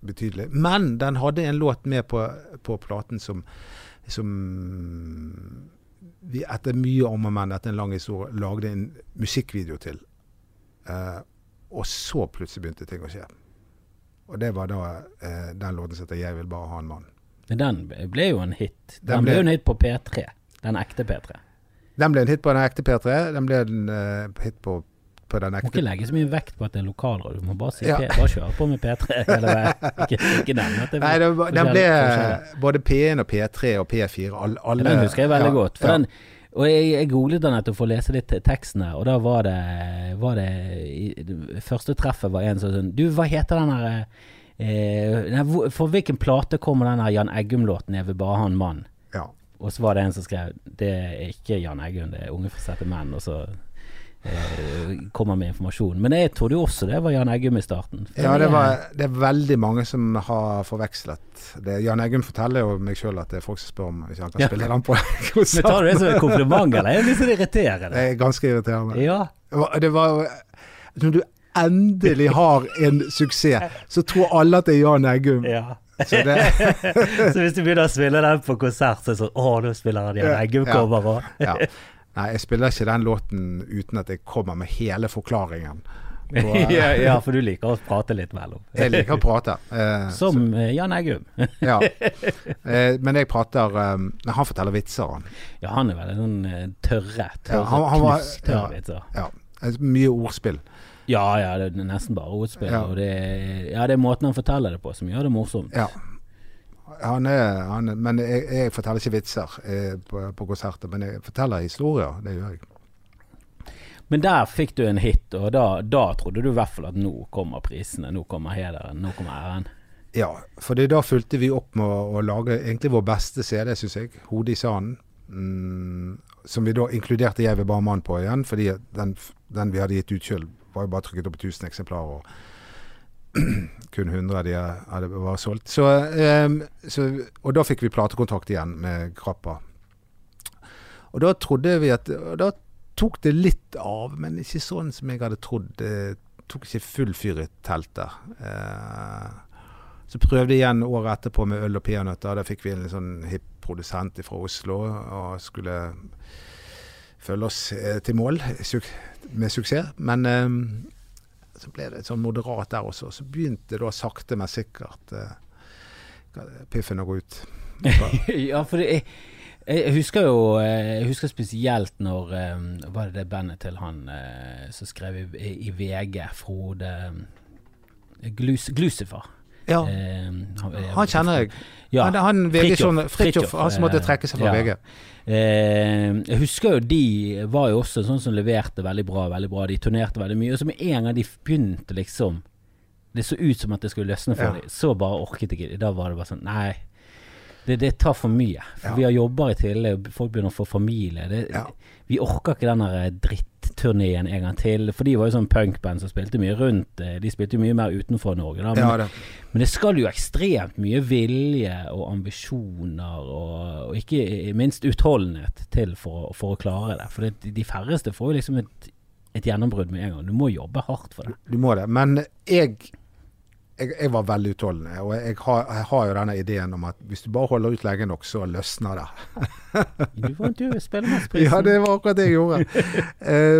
betydelig. Men den hadde en låt med på, på platen som, som vi etter mye om og men, etter en lang historie, lagde en musikkvideo til. Eh, og så plutselig begynte ting å skje. Og det var da eh, den låten som heter 'Jeg vil bare ha en mann'. Men den ble jo en hit. Den, Den ble ble- en hit på P3. Den ekte P3. Den ble en hit på den ekte P3. Den ble en uh, hit på, på den Må ikke legge så mye vekt på at det er lokalradio. Du må bare si Ja. P. Bare kjøre på med P3 hele veien. Ikke, ikke nevne at det Nei, det, den ble både P1 og P3 og P4. all, alle Den husker jeg veldig ja, godt. For ja. den, og jeg, jeg googlet den etter å få lese litt teksten her, og da var det, var det det Første treffet var en som sånn Du, hva heter den her eh, For hvilken plate kommer den her Jan Eggum-låten 'Jeg vil bare ha en mann'? ja. Og så var det en som skrev Det er ikke Jan Eggum, det er Unge forsette menn. Og så kommer med informasjon. Men jeg trodde jo også det var Jan Eggum i starten. Ja, det, var, det er veldig mange som har forvekslet det. Jan Eggum forteller jo meg sjøl at det er folk som spør om hvis han kan Ja. spille den på Men konsert. tar du det som en kompliment, eller er det litt irriterende? Det er ganske irriterende. Ja. Det var- Det var jo Når du endelig har en suksess, så tror alle at det er Jan Eggum. ja. Så det, Så hvis du begynner å spille den på konsert, så er det sånn Å, nå spiller han Jan Ja, Eggum-cover òg. Ja. ja. Nei, jeg spiller ikke den låten uten at jeg kommer med hele forklaringen. Og, eh, ja, ja, for du liker å prate litt mellom. Jeg liker å prate. eh, Som så, Jan Eggum. Ja. Eh, men jeg prater eh, Han forteller vitser, han. Ja, han er veldig sånn eh, tørre. Tørre, Ja, han- han var- ja. vitser. Ja. Eh, Mye ordspill. Ja, ja, det er nesten bare ordspill. Ja. Og det, ja, det er måten han forteller det på som gjør det morsomt. Ja. Han er, han Men jeg, jeg forteller ikke vitser eh, på, på konserter, men jeg forteller historier. Det gjør jeg. Men der fikk du en hit, og da, da trodde du i hvert fall at nå kommer prisene, nå kommer hederen, nå kommer æren. Ja, for da fulgte vi opp med å, å lage egentlig vår beste CD, syns jeg. 'Hodet i sanden'. Mm, som vi da inkluderte 'Jeg vil bare mann' på igjen, fordi den, den vi hadde gitt ut sjøl, var jo bare trykket opp 1000 eksemplarer. Og kun 100 av de hadde var solgt. Så, um, så, og da fikk vi platekontakt igjen med Krappa. Og da trodde vi at Da tok det litt av, men ikke sånn som jeg hadde trodd. Det tok ikke full fyr i teltet. Uh, så prøvde jeg igjen året etterpå med øl og peanøtter. Da fikk vi en sånn hipp produsent fra Oslo og skulle følge oss eh, til mål med suksess. Men eh, så ble det sånn moderat der også. Så begynte da sakte, men sikkert uh, piffen å gå ut. ja, for det, jeg, jeg husker jo eh, Jeg husker spesielt når eh, Var det det bandet til han som skrev i, i VG, Frode Glus, Glucifer. Ja, Eh, han kjenner jeg. Ja. Han, han sånn, Fridtjof, han som måtte eh, trekke seg fra ja. VG. Eh, jeg husker jo de var jo også sånn som leverte veldig bra, veldig bra. De turnerte veldig mye. Og så med en gang de begynte liksom Det så ut som at det skulle løsne for Ja. dem. Så bare orket jeg ikke. Da var det bare sånn Nei. Det, det tar for mye. For. Vi har jobber i tillegg, folk begynner å få familie. Det. Vi orker ikke den der dritturneen en gang til. For de var jo sånn punkband som spilte mye rundt. eh, De spilte jo mye mer utenfor Norge. Da. Men, Ja, det. men det skal jo ekstremt mye vilje og ambisjoner og, og ikke minst utholdenhet til for, for å klare det. For det, de færreste får jo liksom et, et gjennombrudd med en gang. Du må jobbe hardt for det. Du må det. Men jeg, jeg, jeg var veldig utholdende. Og jeg har, jeg har jo denne ideen om at hvis du bare holder ut lenge nok, så løsner det. Du vant jo Spellemannsprisen. Ja, det var akkurat det jeg gjorde.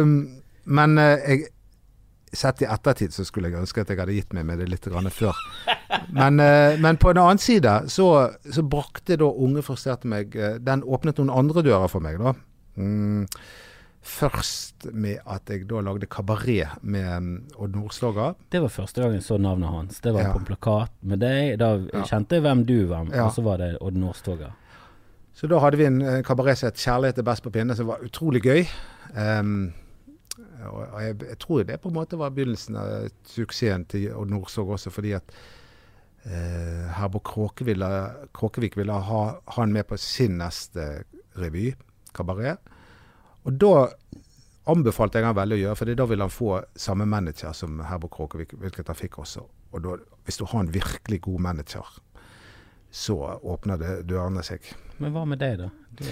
um, men eh, jeg Sett i ettertid så skulle jeg ønske at jeg hadde gitt meg med det litt grann før. Men, eh, men på en annen side så, så brakte da Unge frustrerte meg eh, Den åpnet noen andre dører for meg, da. Mm, først med at jeg da lagde kabaret med mm, Odd Nordstoga. Det var første gang jeg så navnet hans. Det var Ja. på plakat med deg. Da Ja. kjente jeg hvem du var, Ja. og så var det Odd Nordstoga. Så da hadde vi en eh, kabaret som het 'Kjærlighet er best på pinne', som var utrolig gøy. Um, og jeg, jeg tror det på en måte var begynnelsen av suksessen til Odd Nordstoga også, fordi at eh, Herbo Kråkevik ville ha han med på sin neste revy, kabaret. Og da anbefalte jeg han veldig å gjøre, for da ville han få samme manager som Herborg Kråkevik, hvilket han fikk også. Og da, hvis du har en virkelig god manager, så åpner det dørene seg. Men hva med deg, da? Du,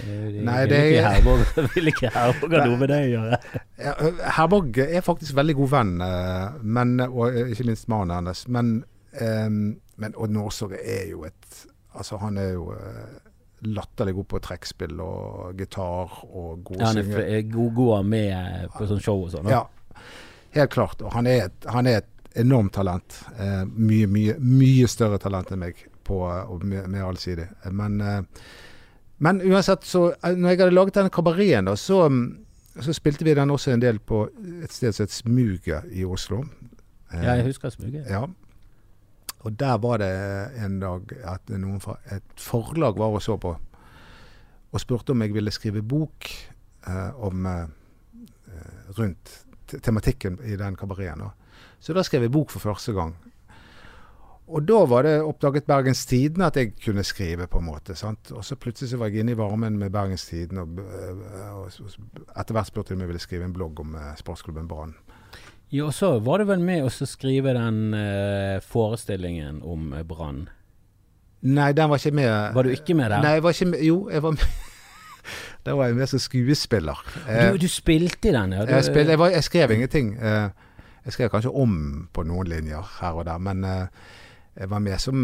Nei, vil det ikke er- Herborg vil ikke Herborg ha noe med deg å gjøre? Herborg er faktisk veldig god venn, men, og ikke minst mannen hennes. Men, eh, men Odd Nordstoga er jo et Altså, han er jo latterlig god på trekkspill og gitar og god Ja, han er god, god med på sånn show og sånn. Ja, helt klart. Og han er et, han er et enormt talent. Eh, mye, mye, mye større talent enn meg, på, og med, med allsidig. Men, eh, men uansett, så eh, når jeg hadde laget den kabareten, så, mm, så spilte vi den også en del på et sted som het Smuget i Oslo. Eh, Ja, jeg husker Smuget. ja. Og der var det en dag at noen fra et forlag var og så på, og spurte om jeg ville skrive bok eh, om eh, eh, rundt tematikken i den kabareten. Så da skrev jeg bok for første gang. og da var det oppdaget Bergens Tidende at jeg kunne skrive, på en måte. sant? Og så plutselig så var jeg inne i varmen med Bergens Tidende, og, øh, og, og etter hvert spurte de om jeg ville skrive en blogg om eh, sportsklubben Brann. Ja, og så var du vel med å skrive den uh, forestillingen om uh, Brann? Nei, den var ikke med. Var du ikke med der? Nei, jeg var ikke med. Jo, jeg var med. Der var jeg med som skuespiller. Du, du, spilte i den, ja? Du, jeg, spil, jeg, var, jeg, skrev ingenting. Jeg skrev kanskje om på noen linjer her og der, men jeg var med som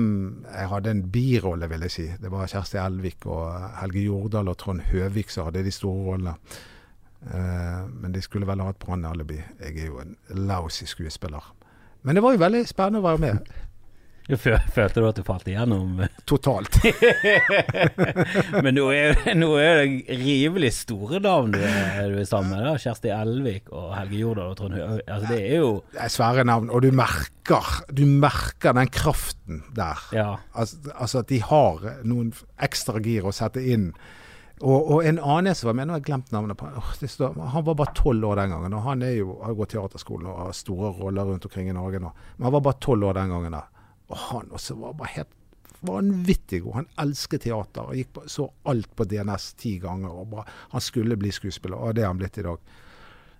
Jeg hadde en birolle, vil jeg si. Det var Kjersti Elvik og Helge Jordal og Trond Høvik som hadde de store rollene. Uh, men de skulle vel ha et brannalibi. Jeg er jo en lousy skuespiller. Men det var jo veldig spennende å være med. Følte du at du falt igjennom? Totalt. Men nå er, nå er, det rivelig store navn du er, du er sammen med. da Kjersti Elvik og Helge Jordal og Trond Høie. Altså, det er jo Det er svære navn, og du merker, du merker den kraften der. Ja. Altså, altså, at de har noen ekstra gir å sette inn. Og, og en annen som var med, nå har jeg glemt navnet på står, Han var bare tolv år den gangen. og Han er jo, har gått teaterskolen og har store roller rundt omkring i Norge nå. Men han var bare tolv år den gangen. da og han også var bare helt vanvittig god. Han elsket teater og gikk på, så alt på DNS ti ganger. og bare, Han skulle bli skuespiller, og det er han blitt i dag.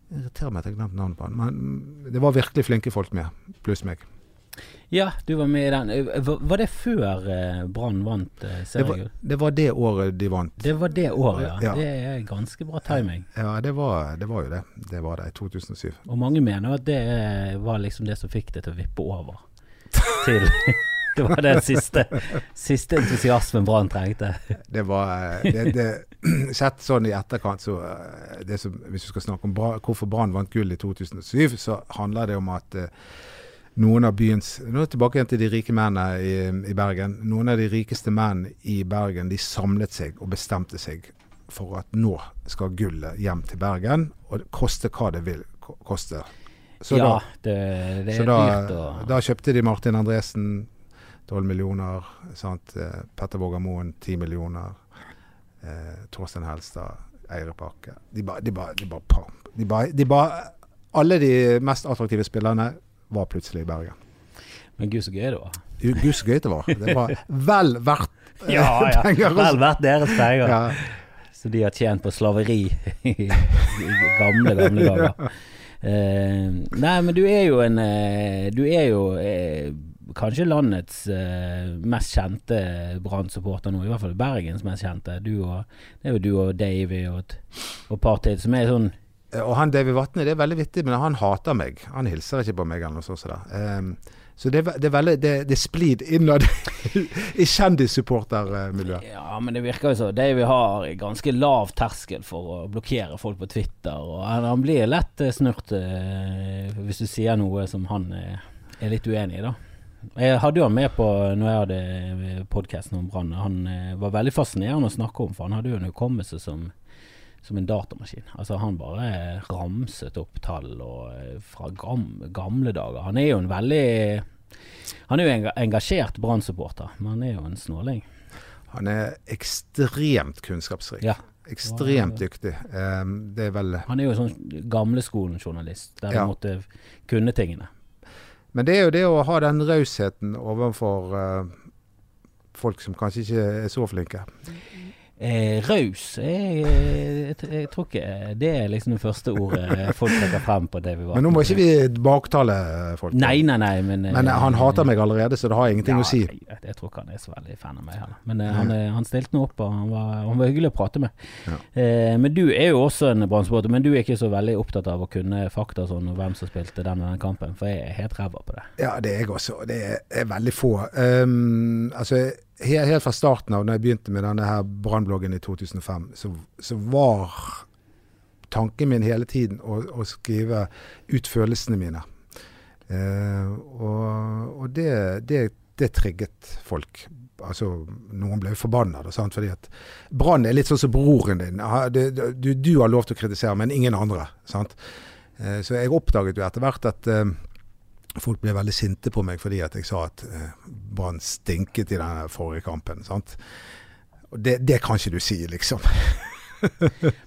Det irriterer meg at jeg glemte navnet på han. Men det var virkelig flinke folk med, pluss meg. Ja, du var med i den. Var det før eh, Brann vant eh? Det, det, var det året de vant. Det var det året, ja. ja. Det er ganske bra timing. Ja, det var, det var jo det. Det var det i 2007. Og mange mener at det var liksom det som fikk det til å vippe over til Det var den siste, siste entusiasmen Brann trengte. Det var det, det, Sett sånn i etterkant, så eh, som, Hvis du skal snakke om bra, hvorfor Brann vant gull i 2007, så handler det om at noen av byens Nå tilbake igjen til de rike mennene i, i, Bergen. Noen av de rikeste menn i Bergen de samlet seg og bestemte seg for at nå skal gullet hjem til Bergen, og koste hva det vil koste. Så ja, da, det, det er dyrt å Da kjøpte de Martin Andresen 12 millioner. Sant? Eh, Petter Våger Moen 10 millioner. Eh, Torstein Helstad, Eirepakke. De bare de ba, de ba, de ba, de ba, Alle de mest attraktive spillerne var plutselig i Bergen. Men gud så gøy det var. Gud så gøy det var. Det var vel verdt eh, ja, ja. penger. Vel verdt deres penger. Ja. Så de har tjent på slaveri i, gamle, gamle dager. Uh, nei, men du er jo en uh, Du er jo uh, kanskje landets mest kjente Brann-supporter nå, i hvert fall Bergens mest kjente. Du og, det er jo du og Davy og et og par til som er sånn Og han David Vatne, det er veldig vittig, men han hater meg. Han hilser ikke på meg eller noe sånt. Um, så det, det, er veldig Det, det er splid innad i kjendissupportermiljøet. Ja, men det virker jo så. Davy har ganske lav terskel for å blokkere folk på Twitter. Og han blir lett eh, snurt eh, hvis du sier noe som han er, litt uenig i, da. Jeg hadde jo han med på når jeg hadde podkasten om Brann. Han eh, var veldig fascinerende å snakke om, for han hadde jo en hukommelse som som en datamaskin. Altså Han bare ramset opp tall og, eh, fra gam, gamle dager. Han er jo en veldig Han er jo engasjert Brann-supporter, men han er jo en snåling. Han er ekstremt kunnskapsrik. Ja. Ekstremt dyktig. Um, det er vel Han er jo sånn gamleskolen-journalist, der ja. du måtte kunne tingene. Men det er jo det å ha den rausheten overfor uh, folk som kanskje ikke er så flinke. Eh, raus jeg, jeg, jeg, tror ikke det er liksom det første ordet folk trekker frem på det vi var Men nå må ikke vi baktale folk. Nei, nei, nei. Men, men eh, han hater meg allerede, så det har ingenting ja, å si. Jeg, jeg, tror ikke han er så veldig fan av meg heller. Men eh, han, han, stilte nå opp, og han var, han var, hyggelig å prate med. Ja. Eh, men du er jo også en brann men du er ikke så veldig opptatt av å kunne fakta sånn, og hvem som spilte den og den kampen, for jeg er helt ræva på det. Ja, det er jeg også. Det er, er veldig få. Um, altså helt fra starten av, når jeg begynte med denne her brannbloggen i 2005, så, så, var tanken min hele tiden å, å skrive ut følelsene mine. Eh, og, og det, det, det, trigget folk. Altså, noen ble forbanna, fordi at Brann er litt sånn som broren din. Du, du, har lov til å kritisere, men ingen andre. sant? Eh, så jeg oppdaget jo etter hvert at eh, Folk ble veldig sinte på meg fordi at jeg sa at eh, Brann stinket i den forrige kampen. sant? Og det, det, kan ikke du si, liksom.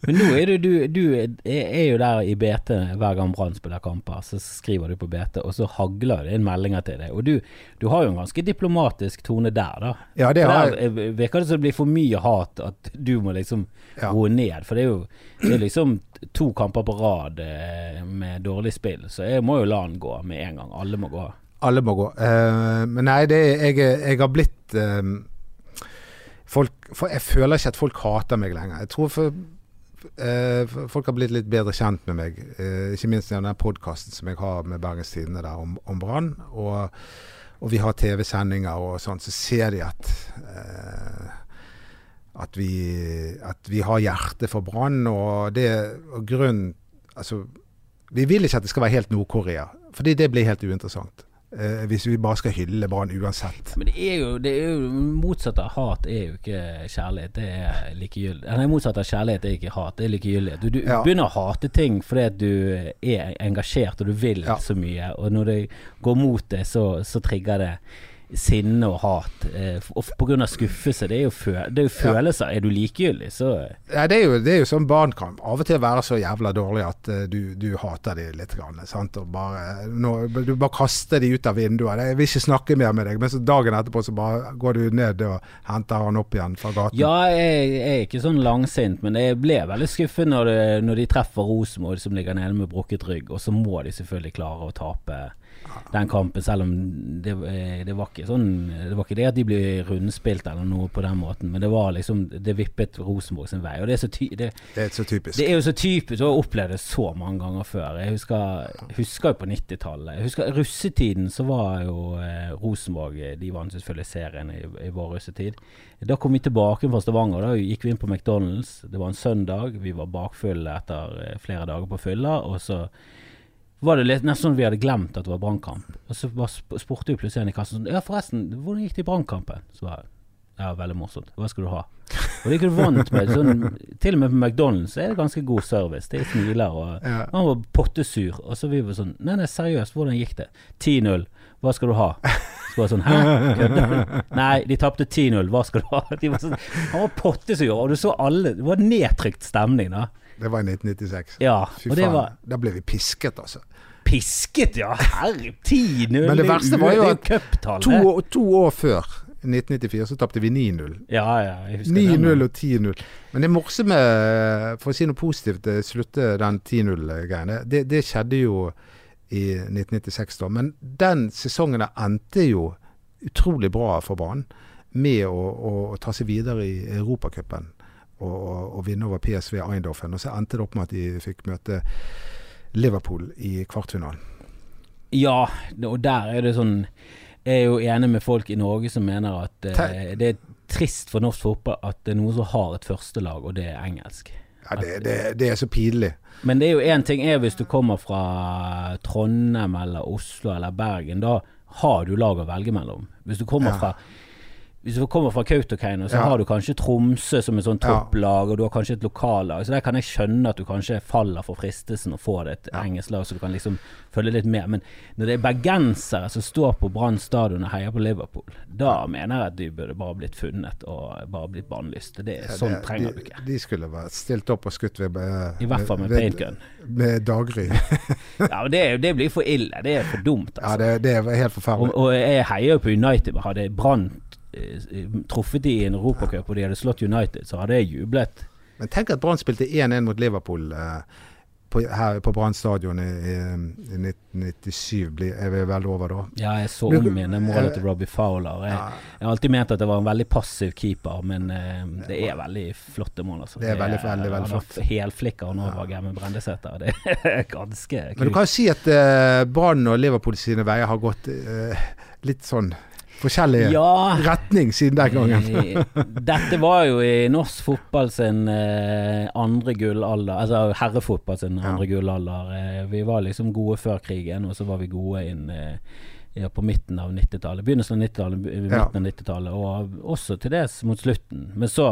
Men nå er du, du, du er jo der i BT hver gang Brann spiller kamper. Så skriver du på BT, og så hagler det inn meldinger til deg. Og du, du har jo en ganske diplomatisk tone der, da. Ja, det har der eh, virker det som det blir for mye hat, at du må liksom Ja. roe ned. For det er jo det er liksom to kamper på rad eh, med dårlig spill, så jeg må jo la den gå med en gang. Alle må gå. Alle må gå. Uh, men nei, det, jeg, jeg har blitt uh, folk, Jeg føler ikke at folk hater meg lenger. Jeg tror for, uh, folk har blitt litt bedre kjent med meg. ikke minst gjennom den podkasten som jeg har med Bergens Tidende der om, om Brann. Og, og vi har TV-sendinger og sånn, så ser de at at vi, at vi har hjerte for Brann. Og det og grunn Altså, vi vil ikke at det skal være helt Nord-Korea, fordi det blir helt uinteressant. Eh, hvis vi bare skal hylle Brann uansett. Men det er jo, det er jo motsatt av hat er jo ikke kjærlighet, det er likegyldig. Nei, motsatt av kjærlighet er ikke hat, det er likegyldighet. Du, du Ja. begynner å hate ting fordi at du er engasjert og du vil Ja. så mye, og når det går mot det, så, så trigger det sinne og hat. Eh, og av skuffelse. Det er jo, fø det er jo følelser. Er du likegyldig, så Ja, det, er jo, det er jo sånn barn kan av og til være så jævla dårlig at eh, du, du hater de litt. Grann, sant? Og bare, nå, du bare kaster de ut av vinduet. 'Jeg vil ikke snakke mer med deg.' Men så dagen etterpå så bare går du ned og henter han opp igjen fra gaten. Ja, jeg, jeg er ikke sånn langsint, men jeg ble veldig skuffet når, det, når de treffer Rosenborg, som ligger nede med brukket rygg, og så må de selvfølgelig klare å tape den kampen, selv om det, eh, det var ikke sånn Det var ikke det at de ble rundspilt eller noe på den måten, men det var liksom Det vippet Rosenborg sin vei, og det er så ty det, Det er så typisk. det er jo så typisk, og jeg har opplevd det så mange ganger før. Jeg husker, husker jo på 90-tallet. Jeg husker russetiden så var jo eh, Rosenborg eh, De vant selvfølgelig serien i, i vår russetid. Da kom vi tilbake fra Stavanger. Da gikk vi inn på McDonald's. Det var en søndag. Vi var bakfulle etter eh, flere dager på fylla. Og så var det litt nesten sånn vi hadde glemt at det var brannkamp. Og så spurte vi plutselig en i kassen sånn Ja, forresten, hvordan gikk det i brannkampen? Så var det ja, veldig morsomt. Hva skal du ha? Og det er ikke du vant med. Sånn, til og med på McDonald's er det ganske god service. De smiler og Ja. Han var pottesur. Og så vi var sånn Nei, nei, seriøst, hvordan gikk det? 10-0. Hva skal du ha? Så var det sånn Hæ? Nei, de tapte 10-0. Hva skal du ha? De var sånn, han var pottesur, og du så alle Det var nedtrykt stemning, da. Det var i 1996. Ja, Fy faen. var Da ble vi pisket, altså. Pisket, ja. Herre, 10-0. Men det verste var jo at. To, to år før, 1994, så tapte vi 9-0. Ja, ja, jeg husker den. 9-0 og 10-0. Men det morsomme, for å si noe positivt, eh, slutte den 10-0-greiene, det, det skjedde jo i 1996 da. Men den sesongen endte jo utrolig bra for banen. med å, å, å ta seg videre i Europacupen og, og, og vinne over PSV Eindhoven. Og så endte det opp med at de fikk møte Liverpool i kvartfinalen. Ja, og der er det sånn Jeg er jo enig med folk i Norge som mener at eh, det er trist for norsk fotball at det er noen som har et førstelag, og det er engelsk. Ja, det, det, det er så pinlig. Men det er jo én ting er hvis du kommer fra Trondheim eller Oslo eller Bergen. Da har du lag å velge mellom. Hvis du kommer Ja. fra hvis du kommer fra Kautokeino, så Ja. har du kanskje Tromsø som et sånn Ja. topplag, og du har kanskje et lokallag. Så der kan jeg skjønne at du kanskje faller for fristelsen å få det et Ja. engelsk lag, så du kan liksom følge litt med. Men når det er bergensere som står på Brann stadion og heier på Liverpool, da mener jeg at de burde bare blitt funnet og bare blitt bannlyst. Det er, sånn Det- trenger de, du ikke. De skulle vært stilt opp og skutt ved I hvert fall med paintgun. Med daggry. Ja, det, det blir for ille. Det er for dumt, Ja, altså. det, det er helt forferdelig. og jeg heier jo på United. Hadde Brann truffet de i en europacup og de hadde slått United, så hadde jeg jublet. Men tenk at Brann spilte 1-1 mot Liverpool eh, på, her på Brann stadion i, i, i 1997. Blir, er vi vel over da? Ja, jeg så om igjen det målet til Robbie Fowler. Jeg, Ja, jeg har alltid ment at det var en veldig passiv keeper, men eh, det er veldig flotte mål. Altså. Det er veldig, veldig, veldig flott. helflikker nå over Gemme Brendesæter. Det er ganske kult. Men du kan jo si at eh, Brann og Liverpool sine veier har gått eh, litt sånn forskjellig Ja, retning siden den gangen. Dette var jo i norsk fotball sin eh, andre gullalder, altså herrefotball sin Ja. andre gullalder. Eh, vi var liksom gode før krigen, og så var vi gode inn eh, ja, på midten av 90-tallet. Begynnelsen av 90-tallet, midten Ja. av 90-tallet, og også til dels mot slutten. Men så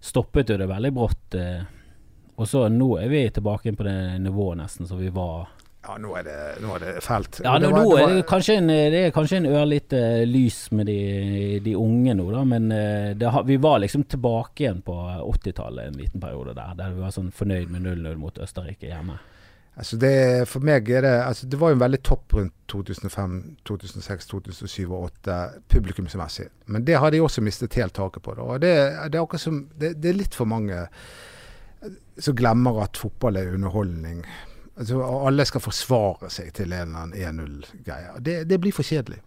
stoppet jo det veldig brått. Eh, og så nå er vi tilbake på det nivået nesten som vi var Ja, nå er det, nå er det fælt. Ja, det nå, var- nå er det kanskje en, det er kanskje en ørlite lys med de, de unge nå, da. Men eh, det, vi var liksom tilbake igjen på 80-tallet en liten periode der. Der vi var sånn fornøyd med 0-0 mot Østerrike hjemme. Altså det, for meg er det altså Det var jo en veldig topp rundt 2005, 2006, 2007 og 2008 publikumsmessig. Men det har de også mistet helt taket på. Da. Og det, det, er som, det, det er litt for mange som glemmer at fotball er underholdning. Altså, alle skal forsvare seg til en eller annen 1-0-greie. Det, det blir for kjedelig.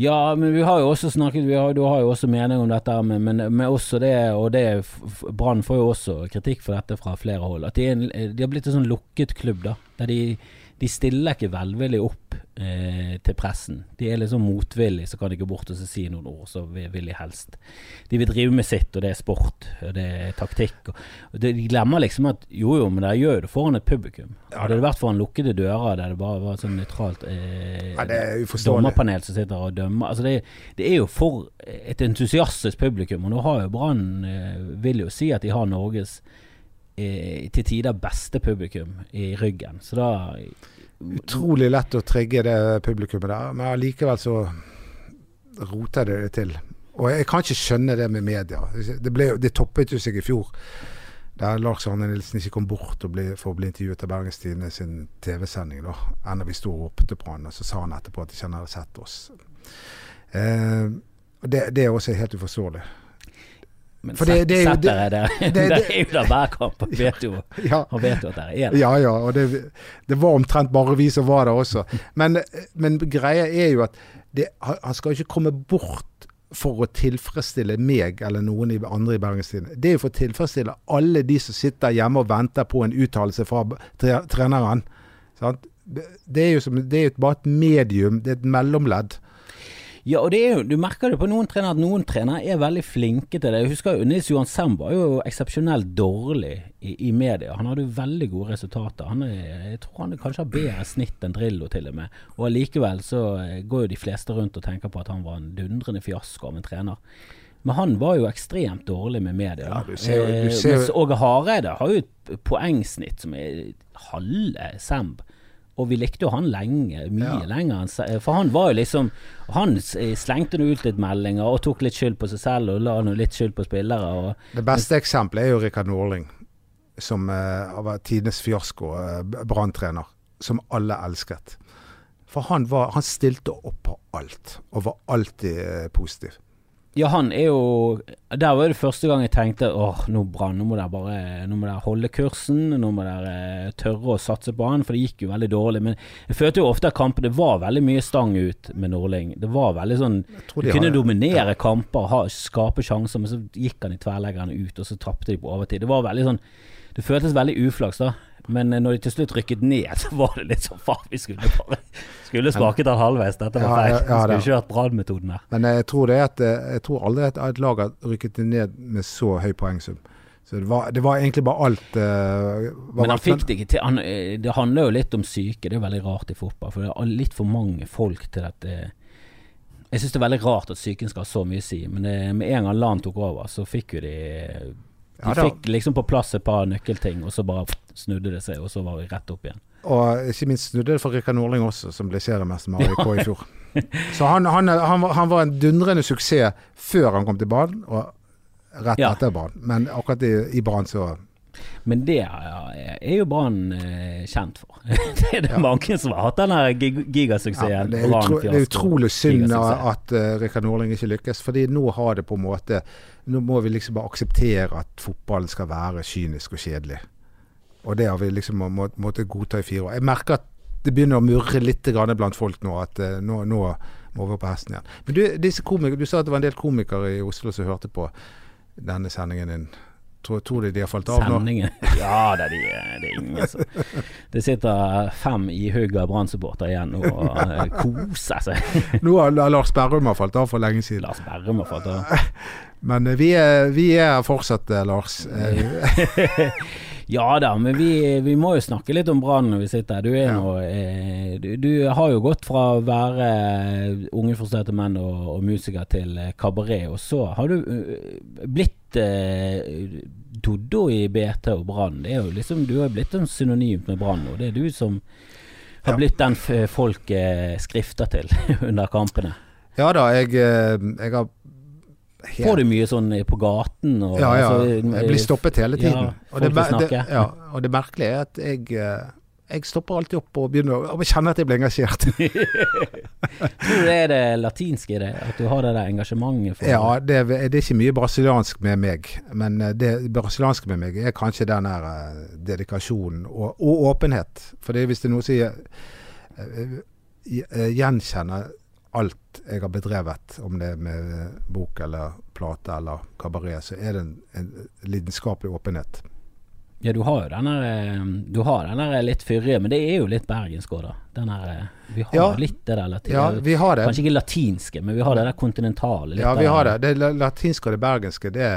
Ja, men vi har jo også snakket vi har, Du har jo også mening om dette, men, men, men også det Og det Brann får jo også kritikk for dette fra flere hold. At de, en, de har blitt en sånn lukket klubb, da. Der de, de stiller ikke velvillig opp eh, til pressen. De er liksom motvillige, så kan de gå bort og så si noen ord, så vil, de helst De vil drive med sitt, og det er sport, og det er taktikk. De glemmer liksom at jo jo, men dere gjør jo det foran et publikum. Ja, Hadde det vært foran lukkede dører der det bare var sånn nøytralt eh, Ja, er dommerpanel som sitter og dømmer. Altså det, det er jo for et entusiastisk publikum, og nå har jo Brann eh, Vil jo si at de har Norges eh, til tider beste publikum i ryggen. Så da Utrolig lett å trigge det publikummet der, men allikevel så roter det til. Og jeg kan ikke skjønne det med media. Det, ble, det toppet jo seg i fjor. Der Lars Arne Nilsen ikke kom bort ble, for å bli intervjuet av Bergens Tidende sin TV-sending. da, Enda vi sto og ropte på han, og så sa han etterpå at de ikke hadde sett oss. Eh, det, det er også helt uforståelig. Men For det- det er jo- Setter er der. det- der det- er jo der hver kamp. og vet jo, Ja, og vet jo at det er det. Ja, ja, og det, det var omtrent bare vi som var der også. Men, men greia er jo at det, han skal ikke komme bort for å tilfredsstille meg eller noen andre i Bergenstien Det er jo for å tilfredsstille alle de som sitter hjemme og venter på en uttalelse fra treneren. Sant? Det er jo som, det er bare et medium, det er et mellomledd. Ja, og det jo, du merker det på noen trenere at noen trenere er veldig flinke til det. Jeg husker jo Nils Johan Sem var jo eksepsjonelt dårlig i, i media. Han hadde jo veldig gode resultater. Han er, jeg tror han kanskje har bedre snitt enn Drillo til og med. Og allikevel så eh, går jo de fleste rundt og tenker på at han var en dundrende fiasko av en trener. Men han var jo ekstremt dårlig med media. Ja, du ser du Eh, ser mens Åge Hareide har jo et poengsnitt som er halve Semb. Og vi likte jo han lenge, mye Ja. lenger For han var jo liksom Han slengte nå ut litt meldinger og tok litt skyld på seg selv og la nå litt skyld på spillere. Og Det beste eksempelet er jo Rikard Norling, som uh, var vært tidenes fiasko, uh, Brann-trener. som alle elsket. For han, var, han stilte opp på alt, og var alltid uh, positiv. Ja, han er jo Der var det første gang jeg tenkte åh, nå Brann, nå må dere bare Nå må dere holde kursen, nå må dere eh, tørre å satse på han, for det gikk jo veldig dårlig. Men jeg følte jo ofte at kampen Det var veldig mye stang ut med Nordling. Det var veldig sånn Du kunne har- dominere kamper, ha, skape sjanser, men så gikk han i tverrleggerne ut, og så tapte de på overtid. Det var veldig sånn Det føltes veldig uflaks, da. Men eh, når de til slutt rykket ned, så var det litt sånn Faen, vi skulle bare Skulle smaket den halvveis. Dette var feil. ja, ja, Vi skulle kjørt hørt brannmetoden her. Men jeg tror, det at, eh, jeg tror aldri at et lag har rykket ned med så høy poengsum. Så det var, det var egentlig bare alt uh, var Men han fikk det ikke til. Han, eh, det handler jo litt om syke. Det er veldig rart i fotball. For det er litt for mange folk til at det Jeg syns det er veldig rart at psyken skal ha så mye å si, men det, med en gang LAN tok over, så fikk jo de De Ja, fikk liksom på plass et par nøkkelting, og så bare snudde det seg, og så var vi rett opp igjen. Og ikke minst snudde det for Rikard Norling også, som ble seriemester med AIK i fjor. Så han, han, han, var- han var en dundrende suksess før han kom til banen, og rett Ja. etter banen. Men akkurat i, i banen så Men det er jo Brann eh, kjent for. det er det mange som har hatt den her gig ja, gigasuksessen. det, er utro, det er utrolig synd at uh, Rikard Norling ikke lykkes, fordi nå har det på en måte Nå må vi liksom bare akseptere at fotballen skal være kynisk og kjedelig. Og det har vi liksom må- må- måttet godta i fire år. Jeg merker at det begynner å murre litt grann blant folk nå, at eh, nå, nå må vi opp på hesten igjen. Men du, disse komikere, du sa at det var en del komikere i Oslo som hørte på denne sendingen din. Tror, tror du de har falt av nå? Sendingen. Ja da, de, det er ingen altså. Det sitter fem ihugga Brann-supportere igjen og eh, koser seg. Nå har Lars Berrum har falt av for lenge siden. Lars Berrum har falt av. Men eh, vi er, vi er fortsatt, Lars Lars. Ja da, men vi, vi må jo snakke litt om Brann når vi sitter her. Du, Ja. noe, eh, du, du har jo gått fra å være eh, unge frustrerte menn og, og musiker til eh, kabaret, og så har du blitt eh, Doddo i BT og Brann. Liksom, Du har blitt en synonymt med Brann nå. Det er du som har blitt den folk eh, skrifter til under kampene. Ja da, jeg, jeg har helt- Får du mye sånn eh, på gaten? Og, Ja, ja. altså, Jeg blir stoppet hele tiden. Ja, og, det, det, ja, og det merkelige er at jeg, eh, jeg stopper alltid opp og begynner å kjenne at jeg blir engasjert. Tror du det er det latinske i det? At du har det der engasjementet Ja, det, det er ikke mye brasiliansk med meg, men eh, det brasilianske med meg er kanskje den der eh, dedikasjonen og, og åpenhet. For hvis det er noe som eh, eh, gjenkjenner alt jeg har bedrevet, om det er med bok eller plate eller kabaret, så er det en, en lidenskapelig åpenhet. Ja, du har jo den der eh, litt fyrige, men det er jo litt bergensk òg, da. Den der eh, Vi har Ja. litt det der latin... Ja, vi har det. Kanskje ikke latinske, men vi har det der kontinentale. Ja, vi har det. Det latinske og det bergenske, det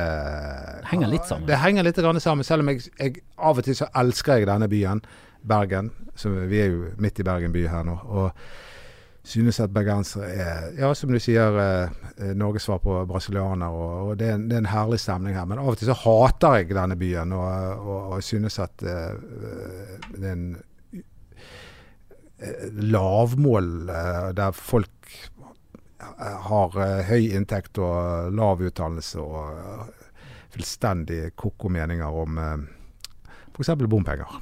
Henger litt sammen. Det henger litt grann sammen, selv om jeg, jeg av og til så elsker jeg denne byen, Bergen. Så vi er jo midt i Bergen by her nå. Og synes at bergensere er, ja, som du sier, eh, eh, Norges svar på brasilianer. Og, og det, er en, det er en herlig stemning her. Men av og til så hater jeg denne byen, og, og, og synes at eh, det er en eh, lavmål eh, der folk har eh, høy inntekt og lav utdannelse og eh, fullstendig ko-ko meninger om eh, f.eks. bompenger.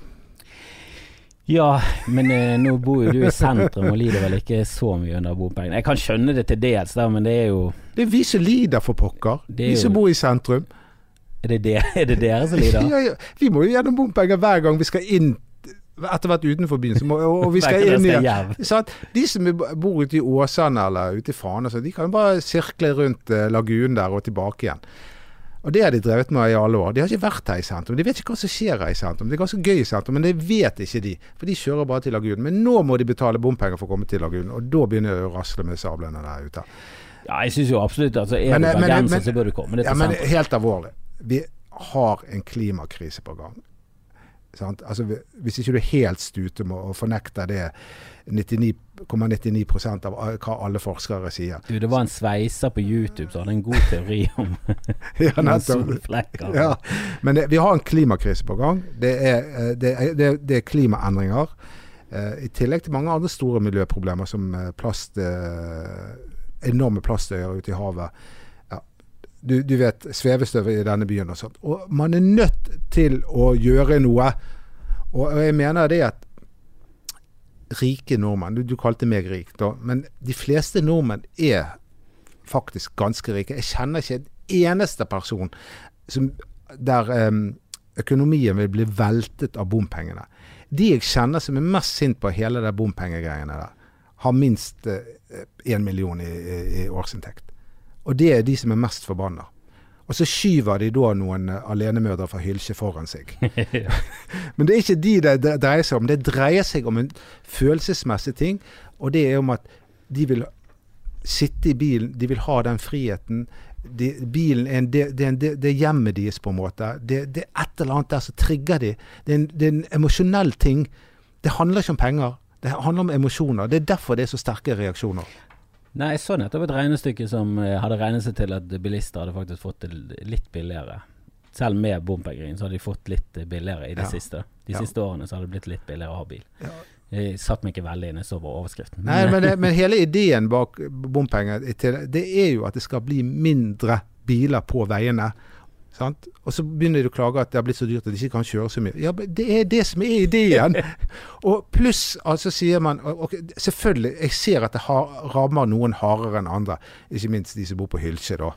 Ja, men eh, nå bor jo du i sentrum og lider vel ikke så mye under bompengene. Jeg kan skjønne det til dels, da, men det er jo Det er vi som lider, for pokker. Det er Vi som jo- bor i sentrum. Er det, det, er det dere som lider? Ja, ja. Vi må jo gjennom bompenger hver gang vi skal inn etter hvert utenfor byen. Så må, og, og vi skal Hver gang inn dere skal igjen. hjem. Sant? De som bor ute i Åsane eller ute i Fana, så de kan jo bare sirkle rundt eh, lagunen der og tilbake igjen. Og det har de drevet med i alle år. De har ikke vært her i sentrum. De vet ikke hva som skjer her i sentrum. Det er ganske gøy i sentrum, men det vet ikke de. For de kjører bare til lagunen. Men nå må de betale bompenger for å komme til lagunen, og da begynner det å rasle med sablene der ute. Ja, jeg syns jo absolutt altså, Er Men, du eh, men, bergenser, så bør du komme deg Ja, til men helt alvorlig. Vi har en klimakrise på gang. Sant? Altså, hvis ikke du er helt stute med å fornekte det 99,99 av hva alle forskere sier. Du, det var en sveiser på YouTube som hadde en god teori om Ja, noen solflekker. Ja, men det, vi har en klimakrise på gang. Det er, eh, det er, det er, er klimaendringer. eh, I tillegg til mange andre store miljøproblemer som eh, plast, eh, enorme plastøyer ute i havet. Ja. Du, du vet svevestøvet i denne byen og sånt. Og man er nødt til å gjøre noe. Og jeg mener det at rike nordmenn du, du kalte meg rik, da. Men de fleste nordmenn er faktisk ganske rike. Jeg kjenner ikke en eneste person som, der um, økonomien vil bli veltet av bompengene. De jeg kjenner som er mest sint på hele de bompengegreiene der, har minst én million i, i, i årsinntekt. Og det er de som er mest forbanna. Og så skyver de da noen eh, alenemødre fra Hylkje foran seg. Men det er ikke de det dreier seg om. Det dreier seg om en følelsesmessig ting, og det er om at de vil sitte i bilen, de vil ha den friheten. De, bilen er en, det, det, det, det hjemmet deres, på en måte. Det, det er et eller annet der som trigger de. Det er en, det er en emosjonell ting. Det handler ikke om penger. Det handler om emosjoner. Det er derfor det er så sterke reaksjoner. Nei, jeg så nettopp et regnestykke som eh, hadde regnet seg til at bilister hadde faktisk fått det litt billigere. Selv med bompengering så hadde de fått litt billigere i det Ja. siste. De Ja. siste årene så hadde det blitt litt billigere å ha bil. Ja. Jeg satt meg ikke veldig inn, jeg så bare overskriften. Nei, men, det, men hele ideen bak bompenger, det er jo at det skal bli mindre biler på veiene. Sant? Og så begynner de å klage at det har blitt så dyrt at de ikke kan kjøre så mye. Ja, men Det er det som er ideen. og pluss altså sier man og, Selvfølgelig, jeg ser at det har, rammer noen hardere enn andre. Ikke minst de som bor på Hylkje, da.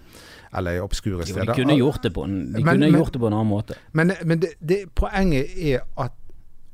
Eller i obskure jo, steder. de kunne gjort det på en, de Men- men- gjort det på en annen måte. Men, men det, det, poenget er at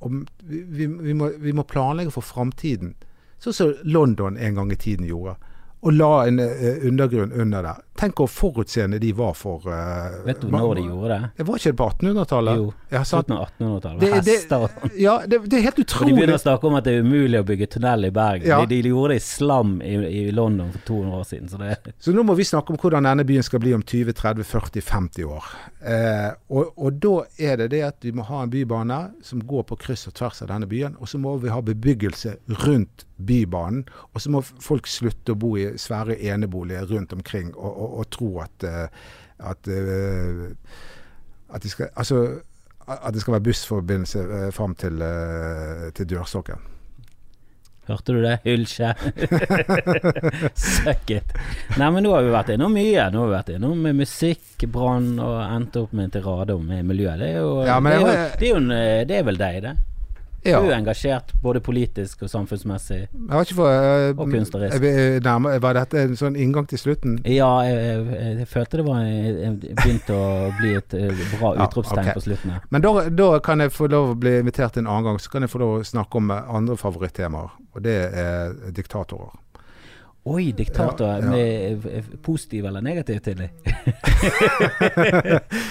om, vi, vi, vi, må, vi må planlegge for framtiden. Sånn som London en gang i tiden gjorde. Og la en uh, undergrunn under der. Tenk hvor forutseende de var for uh, Vet du man, når de gjorde det? Det var ikke det på 1800-tallet? Jo, Ja, slutten av 1800-tallet. Det- Med hester og sånn. Ja, det, det er helt Og de begynner å snakke om at det er umulig å bygge tunnel i Bergen. Ja. De, de gjorde det i slam i, i London for 200 år siden. Så det, Så nå må vi snakke om hvordan denne byen skal bli om 20-30-40-50 år. Eh, og, og da er det det at vi må ha en bybane som går på kryss og tvers av denne byen. Og så må vi ha bebyggelse rundt bybanen. Og så må folk slutte å bo i svære eneboliger rundt omkring og, og, og tro at, eh, at, eh, at, de skal, altså, at det skal være bussforbindelse eh, fram til, eh, til dørstokken. Hørte du det? Hylkje. Suck it. Nei, men nå har vi vært innom mye. Nå har vi vært innom musikk, brann, og endte opp med en tirade om miljøet. Det er jo, Ja, det, er jo det, er jo det er vel deg, det. Ja. Er både politisk og samfunnsmessig. Fått eh, Og kunstnerisk. jeg vil Var dette en sånn inngang til slutten? Ja, jeg, jeg, jeg følte det var begynte å bli et bra bra Ja, utropstegn på slutten. Men da, da kan jeg få lov å bli invitert en annen gang, så kan jeg få lov å snakke om eh, andre favorittemaer. Og det er diktatorer. Oi, diktatorer. Ja, ja. Med eh, positiv eller negativ til deg?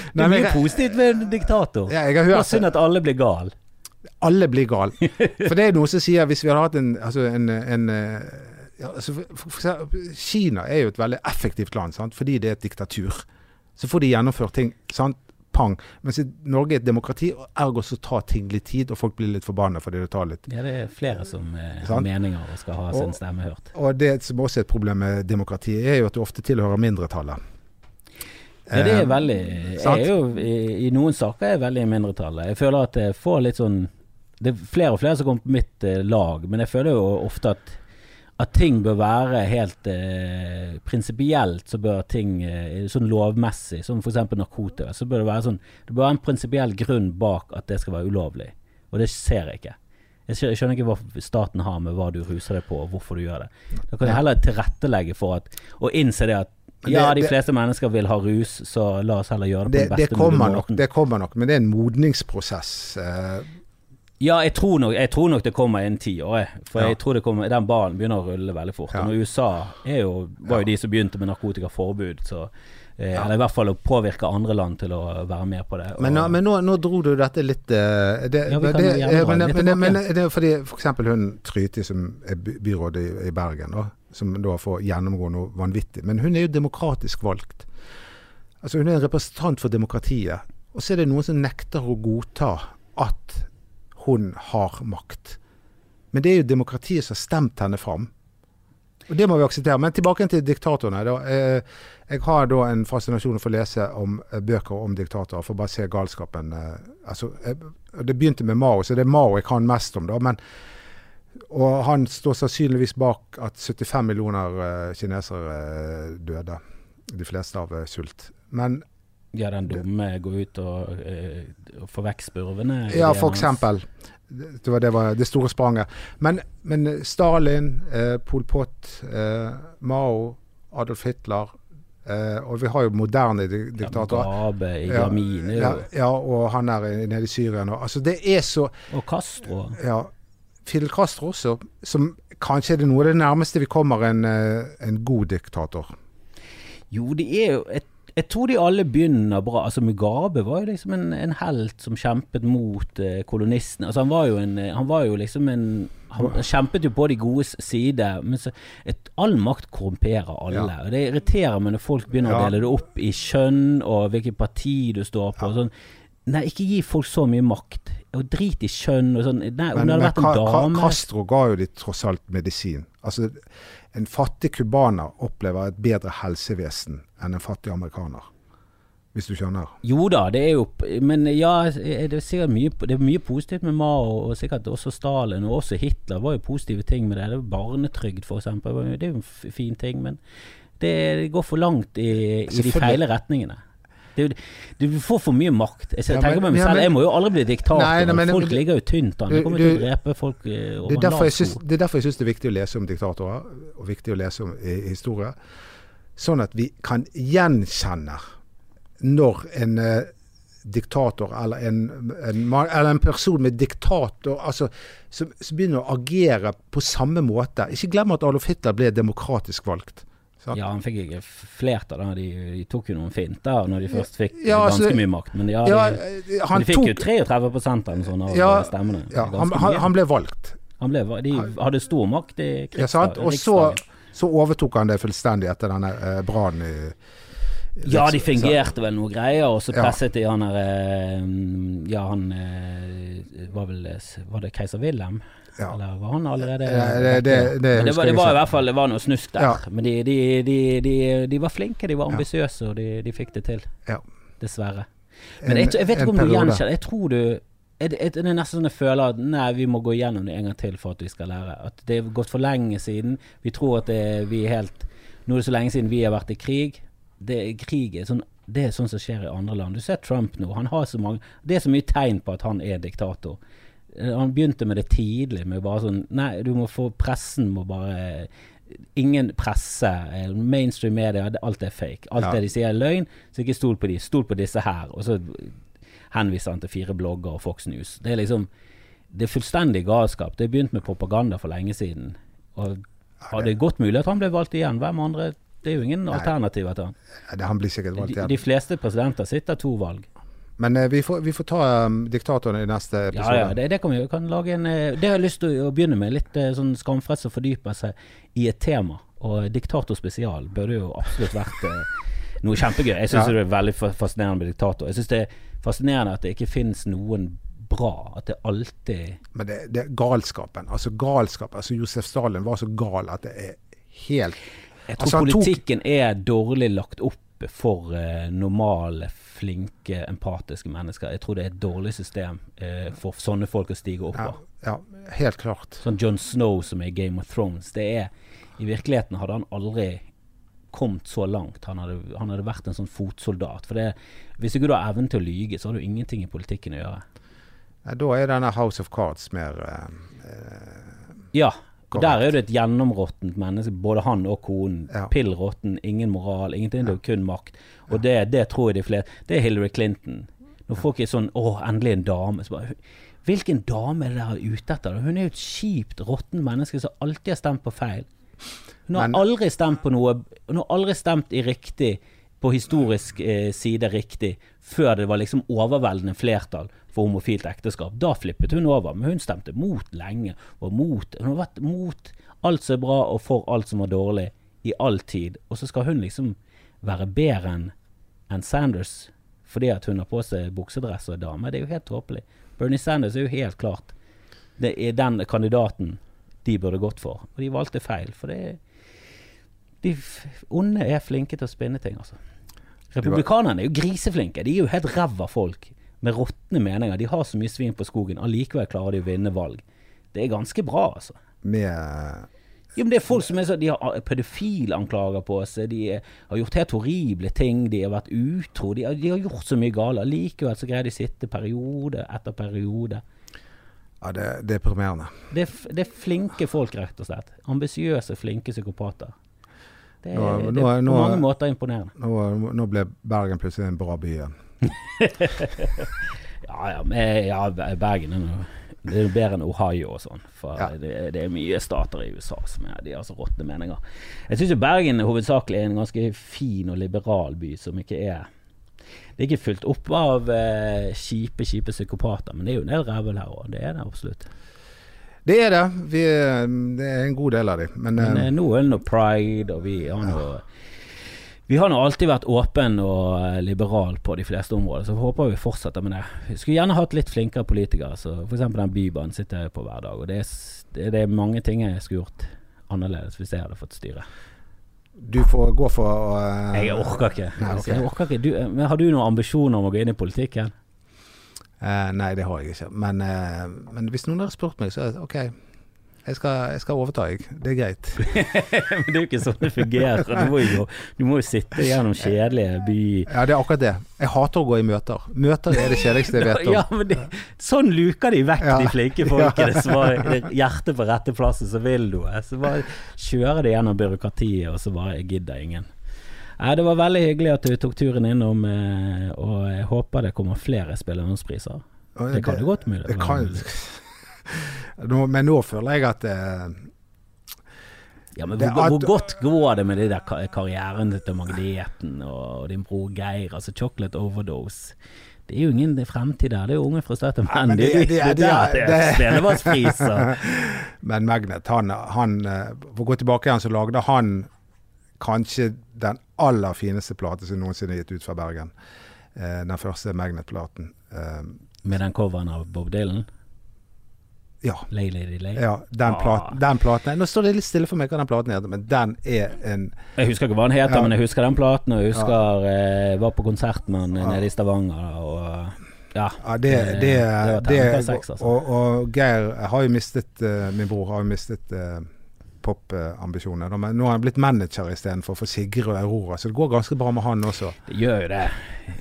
Det er mye positivt ved en diktator. Ja, Bare hørt synd at alle blir gal. Alle blir gale. For det er noen som sier hvis vi hadde hatt en, altså en, en eh, ja, altså for, for, Kina er jo et veldig effektivt land, sant? fordi det er et diktatur. Så får de gjennomført ting. sant? Pang. Mens Norge er et demokrati, og ergo så tar ting litt tid, og folk blir litt forbanna fordi det tar litt. Ja, det er flere som eh, har meninger og skal ha sin stemme hørt. Og det som også er et problem med demokrati, er jo at du ofte tilhører mindretallet. Ja, det Eh, er veldig Jeg er jo i, i noen saker er jeg veldig i mindretallet. Jeg føler at jeg får litt sånn Det er flere og flere som kommer på mitt eh, lag, men jeg føler jo ofte at at ting bør være helt eh, prinsipielt, så bør ting eh, sånn lovmessig, som f.eks. narkotika, så bør det være sånn Det bør være en prinsipiell grunn bak at det skal være ulovlig, og det ser jeg ikke. Jeg skjønner ikke hva staten har med hva du ruser deg på, og hvorfor du gjør det. Da kan jeg heller tilrettelegge for at Og innse det at Men ja, det- de det- fleste mennesker vil ha rus, så la oss heller gjøre det på det, den beste kommer mulige måten. det kommer nok, men det er en modningsprosess. Eh, Ja, jeg tror, nok, jeg tror nok det kommer innen ti år. For Ja. jeg tror det kommer, den ballen begynner å rulle veldig fort. Ja. Og USA er jo, var jo de som begynte med narkotikaforbud, så eh, Ja. Eller i hvert fall å påvirke andre land til å være med på det. Og, Men, nå- men nå, nå dro du dette litt eh, det, Ja, vi men kan det, gjerne eh, dra men, litt tilbake. men det er fordi f.eks. hun Tryti, som er byrådet byråd i, i Bergen, da, som da får gjennomgå noe vanvittig. Men hun er jo demokratisk valgt. Altså Hun er en representant for demokratiet. Og så er det noen som nekter å godta at hun har makt. Men det er jo demokratiet som har stemt henne fram. Og Det må vi akseptere. Men tilbake til diktatorene. Eh, Jeg har da en fascinasjon for å lese om eh, bøker om diktatorer, for å bare se galskapen. eh, Altså, det begynte med Mao, så det er Mao jeg kan mest om. da, men og han står sannsynligvis bak at 75 millioner eh, kinesere eh, døde. De fleste av eh, sult. Men ja, den dumme går ut og, og får vekk spurvene. Ja, for eksempel. Det var det, var det store spranget. Men, men Stalin, eh, Pol Pot, eh, Mao, Adolf Hitler eh, Og vi har jo moderne di Ja, diktatorer. Mugabe, Ja, ja, ja, og han er nede i Syria nå. Altså, det er så og Castro. Ja. Fidel Castro også, som kanskje er det noe av det nærmeste vi kommer en, eh, en god diktator. Jo, det er jo jeg, jeg tror de alle begynner bra. Altså Mugabe var jo liksom en, en helt som kjempet mot eh, kolonistene. Altså han var jo en eh, Han var jo liksom en Han kjempet jo på de godes side. Men så et, all makt korrumperer alle. Ja. Og det irriterer meg når folk begynner å dele det opp i kjønn og hvilket parti du står på. Ja. Sånn. Nei, ikke gi folk så mye makt. Og drit i kjønn og sånn. Nei, Men, hadde vært en dame Castro ga jo de tross alt medisin. Altså, en fattig cubaner opplever et bedre helsevesen enn en fattig amerikaner. Hvis du skjønner? Jo da, det er jo Men ja, det er sikkert mye, det er mye positivt med Mao, og sikkert også Stalin, og også Hitler var jo positive ting med det. det Barnetrygd, eksempel. Det er jo en fin ting, men det, det går for langt i, i de feile retningene. Det, er du får for mye makt. Jeg Ja, tenker men- meg selv, ja, men- jeg må jo aldri bli diktator. Nei, nei, men- folk ligger jo tynt an. Du- De kommer til å drepe folk eh, Det over er, jeg syns, sko. det er derfor jeg syns det er viktig å lese om diktatorer, og viktig å lese om i, historie. Sånn at vi kan gjenkjenne når en eh, diktator eller en, en, eller en person med diktator altså, som, som begynner å agere på samme måte. Ikke glem at Adolf Hitler ble demokratisk valgt. Sant? Ja, han fikk ikke flertall. De, de tok jo noen finter når de først fikk Ja, altså, ganske mye makt. Men de, Ja, de, eh, han de fikk jo 33 eller noe av Ja, stemmene. ja, han, han, han ble valgt. Han ble, de hadde stor makt i krigsdagen. Og så, så overtok han det fullstendig etter denne eh, brannen i Ja, de fingerte vel noe greier, og så presset de han der eh, Ja, han eh, var vel Var det keiser Wilhelm? Ja. Eller var han allerede Ja, det- det- det det var, det var i hvert fall Det var noe snusk der. Ja. Men de, de, de, de, de var flinke, de var ambisiøse, og de, de fikk det til. Ja. Dessverre. Men En- jeg, jeg vet ikke om du gjenkjenner Jeg tror du er det, er nesten sånn jeg føler at nei, vi må gå gjennom det en gang til for at vi skal lære. At det er gått for lenge siden. Vi tror at det, vi er helt Nå er det så lenge siden vi har vært i krig. Det, krig er sånn det er sånn som skjer i andre land. Du ser Trump nå. Han har så mange Det er så mye tegn på at han er diktator. Eh, Han begynte med det tidlig, med bare sånn Nei, du må få Pressen må bare Ingen presse, eh, mainstream media, alt er fake. Alt Ja. det de sier er løgn, så ikke stol på de. Stol på disse her. Og så henviser han til fire blogger og Fox News. Det er liksom Det er fullstendig galskap. Det er begynt med propaganda for lenge siden. Og har det godt mulig at han ble valgt igjen? Hvem andre Det er jo ingen alternativer til han. Det, han blir sikkert valgt De, igjen. de fleste presidenter sitter to valg. Men eh, vi, får, vi får ta um, diktatoren i neste episode. ja, det, det kan vi kan lage en eh, Det har jeg lyst til å begynne med. Litt eh, sånn skamfrelst å fordype seg i et tema. Og Diktator spesial burde jo absolutt vært eh, noe kjempegøy. Jeg syns Ja. det er veldig fascinerende med diktator. Jeg syns det er fascinerende at det ikke finnes noen bra. At det alltid Men det, det er galskapen. Altså galskapen. Altså Josef Stalin var så gal at det er helt Jeg tror Altså, politikken tok- er dårlig lagt opp for uh, normale, flinke, empatiske mennesker. Jeg tror det er et dårlig system eh, for sånne folk å stige opp ja, av. ja, helt klart. Sånn John Snow som er i Game of Thrones. Det er I virkeligheten hadde han aldri kommet så langt. Han hadde, han hadde vært en sånn fotsoldat. For det, hvis ikke du har evnen til å lyge, så har du ingenting i politikken å gjøre. Ja, Da er denne House of Cards mer eh, eh, Ja. Og Korrekt. der er det et gjennområttent menneske, både han og konen. Ja. Pill råtten, ingen moral, ingenting. Det er kun makt. Og det, det tror jeg de fleste Det er Hillary Clinton. Når folk er sånn 'Å, endelig en dame', så bare Hvilken dame er det dere er ute etter? Hun er jo et kjipt, råttent menneske som alltid har stemt på feil. Hun har Men- aldri stemt på noe Hun har aldri stemt i riktig på historisk eh, side riktig før det var liksom overveldende flertall for homofilt ekteskap. Da flippet hun over, men hun stemte mot lenge. Og mot, hun har vært mot alt som er bra og for alt som er dårlig i all tid. Og så skal hun liksom være bedre enn en Sanders fordi at hun har på seg buksedress og er dame. Det er jo helt tåpelig. Bernie Sanders er jo helt klart det er den kandidaten de burde gått for. Og de valgte feil, for det er De onde er flinke til å spinne ting, altså. Republikanerne er jo griseflinke. De er jo helt ræva folk med råtne meninger. De har så mye svin på skogen, allikevel klarer de å vinne valg. Det er ganske bra, altså. med Jo, men det er folk som er så De har pedofilanklager på seg, de har gjort helt horrible ting, de har vært utro, de har, de har gjort så mye galt. Likevel så greier de å sitte periode etter periode. Ja, det, det er deprimerende. Det det er flinke folk, rett og slett. Ambisiøse, flinke psykopater. Det er, Nå- det er på nå- mange måter imponerende. Nå, nå ble Bergen plutselig en bra by igjen. Ja, ja, men, ja Bergen er noe det er bedre enn Ohio og sånn. For Ja. det, det er mye stater i USA som er De har så råtne meninger. Jeg syns Bergen hovedsakelig er en ganske fin og liberal by som ikke er Det er ikke fulgt opp av eh, kjipe, kjipe psykopater, men det er jo en del rævhull her òg. Det er det absolutt. Det er det. Vi, det er en god del av dem. Men, Men eh, eh, nå er det noe pride, og vi har noe Vi har nå alltid vært åpen og eh, liberal på de fleste områder, så håper vi fortsetter med det. Vi skulle gjerne hatt litt flinkere politikere, så f.eks. den Bybanen sitter jeg på hver dag. Og det er, det, er mange ting jeg skulle gjort annerledes hvis jeg hadde fått styre. du får gå for eh, Jeg orker ikke. Nei, okay. jeg orker ikke. Du, eh, men har du noen ambisjoner om å gå inn i politikken? Uh, Nei, det har jeg ikke. Men, uh, men hvis noen har spurt meg, så er det OK. Jeg skal, jeg skal overta, jeg. Det er greit. men det er jo ikke sånn det fungerer. Du må jo, du må jo sitte gjennom kjedelige by... Ja, det er akkurat det. Jeg hater å gå i møter. Møter er det kjedeligste jeg vet om. Ja, men det, sånn luker de vekk Ja. de flinke folkene som har hjertet på rette plassen, så vil noe. Så bare kjører de gjennom byråkratiet, og så bare gidder ingen. Nei, det var veldig hyggelig at du tok turen innom, eh, og jeg håper det kommer flere spellemannspriser. Det kan jo godt mulig. Det kan, nå, men nå føler jeg at eh, Ja, men hvor, at, hvor godt går det med de der ka- karrieren til Magneten og din bror Geir, altså Chocolate Overdose? Det er jo ingen fremtid der, det er jo unge frustrerte menn. men Det, det- det, det- det, det, er spellemannspriser. Men Magnet, han, han eh, For å gå tilbake igjen, så lagde han kanskje den aller fineste plate som noensinne er gitt ut fra Bergen. Eh, den første Magnet-platen. Med den coveren av Bob Dylan. Ja. Lay Lady Lay. ja den, Ah. platen, den platen Nå står det litt stille for meg hva den platen heter, men den er en Jeg husker ikke hva den heter, Ja. men jeg husker den platen. Og jeg husker eh, var på konsert med han nede i Stavanger. Og Ja. Ja, det, Det- det, det det, terningkast seks, altså. og, og Geir har jo mistet uh, Min bror har jo mistet uh, popambisjoner. Men nå har han blitt manager istedenfor for Sigrid og Aurora, så det går ganske bra med han også. Det gjør jo det.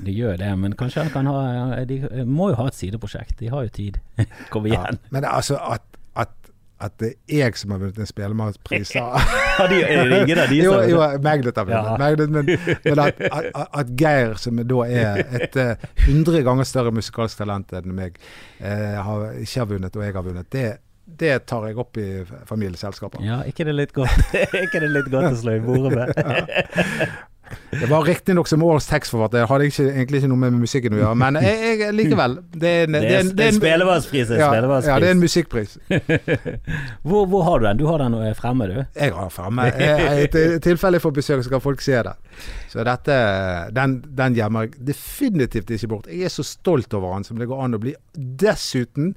Det gjør det, men kanskje han kan ha De må jo ha et sideprosjekt. De har jo tid. Kom Ja. igjen. Men det er altså at, at, det er jeg som har vunnet en spellemannspris Ja, de, er det ingen av de Jo, som jo Magnet har vunnet, Ja. Men, men at, at, at Geir, som da er et hundre ganger større musikalsk talent enn meg, uh, har, ikke har vunnet, og jeg har vunnet, det, det tar jeg opp i familieselskaper. Ja, ikke det litt godt ikke det litt godt å slå i bordet med? Det var riktignok som årets tekstforfatter, jeg hadde ikke, egentlig ikke noe med musikken å gjøre, men jeg, jeg, likevel. Det er en, Det er, det er en spellemannspris. ja, Ja, det er en musikkpris. hvor, hvor har du den? Du har den eh, fremme, du? Jeg har fremme. Jeg- I tilfelle jeg får besøk, så kan folk se det. Så dette, den, den gjemmer jeg definitivt ikke bort. Jeg er så stolt over han som det går an å bli. Dessuten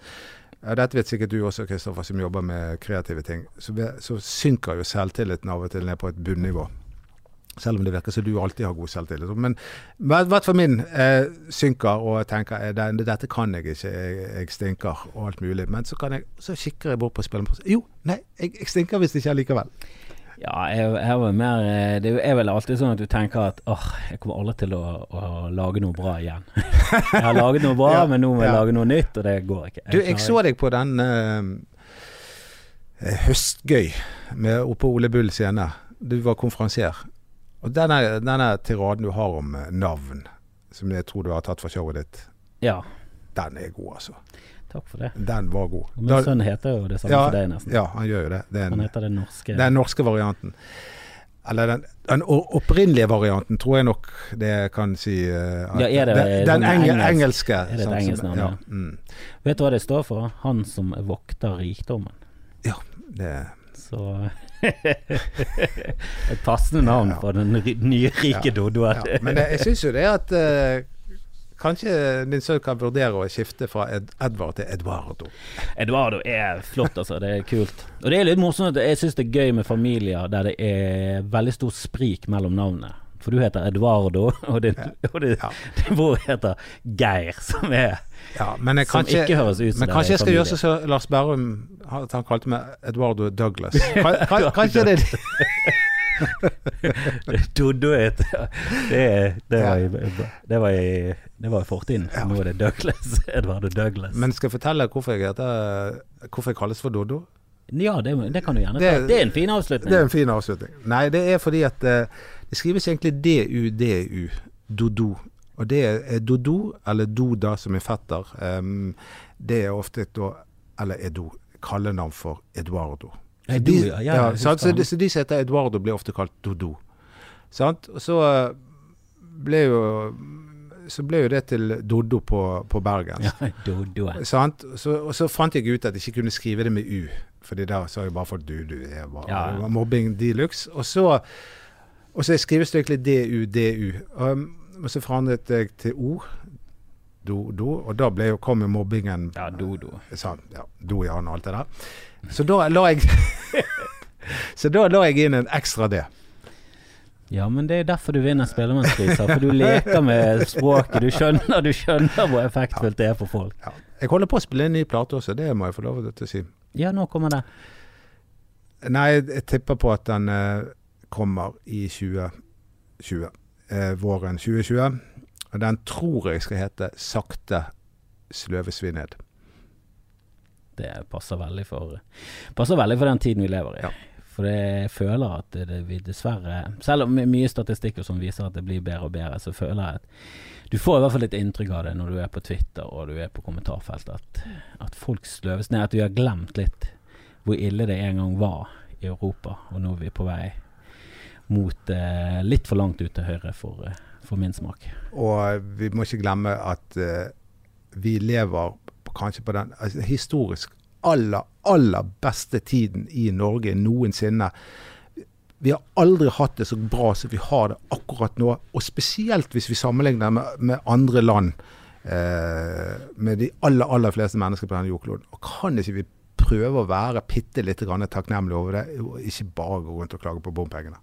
ja, Dette vet sikkert du også, Kristoffer, som jobber med kreative ting. Så, så synker jo selvtilliten av og til ned på et bunnivå. Selv om det virker som du alltid har god selvtillit. Men i hvert fall min eh, synker, og tenker eh, det- dette kan jeg ikke, jeg, jeg stinker og alt mulig. Men så, kan jeg, så kikker jeg bort på spillet. Jo, nei, jeg, jeg stinker det ikke allikevel. Ja, jeg, jeg mer eh, Det er vel alltid sånn at du tenker at åh, jeg kommer aldri til å, å lage noe bra igjen. jeg har laget noe bra, Ja, men nå må jeg ja. lage noe nytt, og det går ikke. Du, jeg så deg på den uh, Høstgøy med oppe på Ole Bull scene. Du var konferansier. Og denne, denne tiraden du har om navn, som jeg tror du har tatt fra showet ditt, Ja, den er god, altså. Takk for det. Den var god. Min Da- sønn heter jo det samme ja, for deg, nesten. ja, han gjør jo det. Er, Han heter den norske den norske varianten. Eller den, den opprinnelige varianten, tror jeg nok det kan si. at Ja, er det den, den sånn enge, engelske. er det et engelsk navn, Ja. Mm, Vet du hva det står for? Han som vokter rikdommen. Ja, det, Så Et passende navn Ja. på den nye rike Ja. dodoen. Ja, men jeg, syns jo det at eh, Kanskje din sønn kan vurdere å skifte fra Ed Edvard til Eduardo. Eduardo er flott, altså. Det er kult. Og det er litt morsomt. at Jeg syns det er gøy med familier der det er veldig stor sprik mellom navnene. For du heter Eduardo, og din, og din, Ja. din bror heter Geir, som er Ja, men Som kanskje, ikke høres ut som men kanskje jeg skal gjøre som Lars Berrum at han kalte meg Eduardo Douglas. Kan- kan- Kanskje det Doddo heter det, det, var i, det var i Det var i fortiden. Ja. Nå er det Douglas. Eduardo Douglas. Men skal jeg fortelle hvorfor jeg heter Hvorfor jeg kalles for Doddo? ja, det, det kan du gjerne Det- ta. Det er en fin avslutning. Det er en fin avslutning. Nei, det er fordi at eh, det skrives egentlig DUDU. Dodo. Og det er Dodo, eller Doda, som er fetter. Um, det er ofte et eller Edo, kallenavn for Eduardo. Så de, ja, ja, så, de, så de som heter Eduardo, blir ofte kalt Dodo. Sant? Og så eh, ble jo så ble jo det til Doddo på, på bergensk. Ja. Så, og så fant jeg ut at jeg ikke kunne skrive det med U. Fordi da sa jeg bare for Dudu. Det var, Ja. mobbing de luxe. Og så, og så skrives det egentlig DU, DU. Um, og så forandret jeg til O. Do, do. Og da ble jo, kom jo mobbingen. Ja, Dodo. Sant? Ja, Dojan og alt det der. Så da la jeg Så da la jeg inn en ekstra D. Ja, men det er derfor du vinner Spellemannspriser. For du leker med språket. Du skjønner, du skjønner hvor effektfullt det er for folk. Ja. Jeg holder på å spille en ny plate også, det må jeg få lov til å si. Ja, nå kommer det. Nei, jeg tipper på at den eh, kommer i 2020. Eh, våren 2020. Og den tror jeg skal hete 'Sakte sløves vi ned'. Det passer veldig for, passer veldig for den tiden vi lever i. Ja. For det, jeg føler at det, vi dessverre Selv om mye statistikk som viser at det blir bedre og bedre, så føler jeg at du får i hvert fall litt inntrykk av det når du er på Twitter og du er på kommentarfeltet, at, at folk sløves ned. At vi har glemt litt hvor ille det en gang var i Europa, og nå er vi på vei mot eh, litt for langt ut til høyre for, eh, for min smak. Og vi må ikke glemme at eh, vi lever kanskje på den altså, historisk aller, aller beste tiden i Norge noensinne. Vi har aldri hatt det så bra som vi har det akkurat nå. Og spesielt hvis vi sammenligner med, med andre land. Eh, med de aller, aller fleste mennesker på denne jordkloden. Og kan ikke vi prøve å være bitte litt takknemlige over det, og ikke bare gå rundt og klage på bompengene?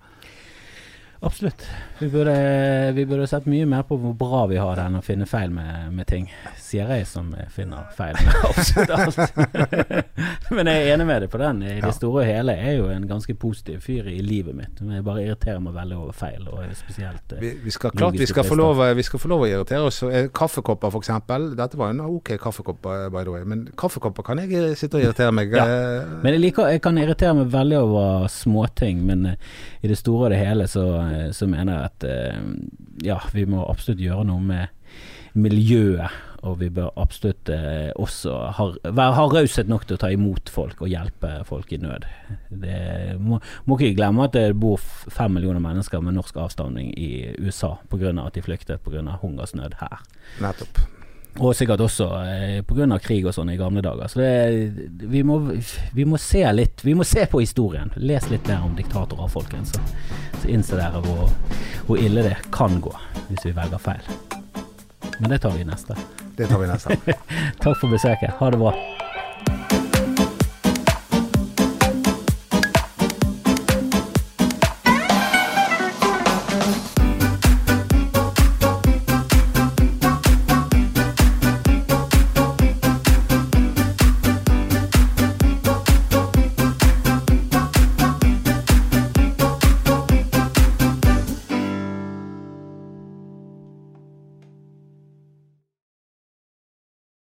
Absolutt. Vi burde, vi burde sett mye mer på hvor bra vi har det, enn å finne feil med, med ting. Sier jeg som finner feil med absolutt alt. Men jeg er enig med deg på den. I Ja. det store og hele er jeg jo en ganske positiv fyr i livet mitt. Men jeg bare irriterer meg veldig over feil, og spesielt eh, Vi, vi skal, klart vi skal, få lov, vi skal få lov å irritere oss. Eh, Kaffekopper, f.eks. Dette var en ok kaffekopp, eh, by the way. Men kaffekopper kan jeg sitte og irritere meg. Ja. Men jeg, liker, jeg kan irritere meg veldig over småting, men i det store og det hele så, så mener jeg at eh, ja, vi må absolutt gjøre noe med miljøet. Og vi bør absolutt eh, også ha, ha raushet nok til å ta imot folk og hjelpe folk i nød. Det må, må ikke glemme at det bor fem millioner mennesker med norsk avstamning i USA pga. at de flyktet pga. hungersnød her. nettopp. Og sikkert også eh, pga. krig og sånn i gamle dager. Så det, vi, må, vi må se litt Vi må se på historien. Les litt mer om diktatorer, folkens. Så, så innser dere hvor, hvor ille det kan gå hvis vi velger feil. Men det tar vi neste. Det tar vi neste. Takk for besøket. Ha det bra.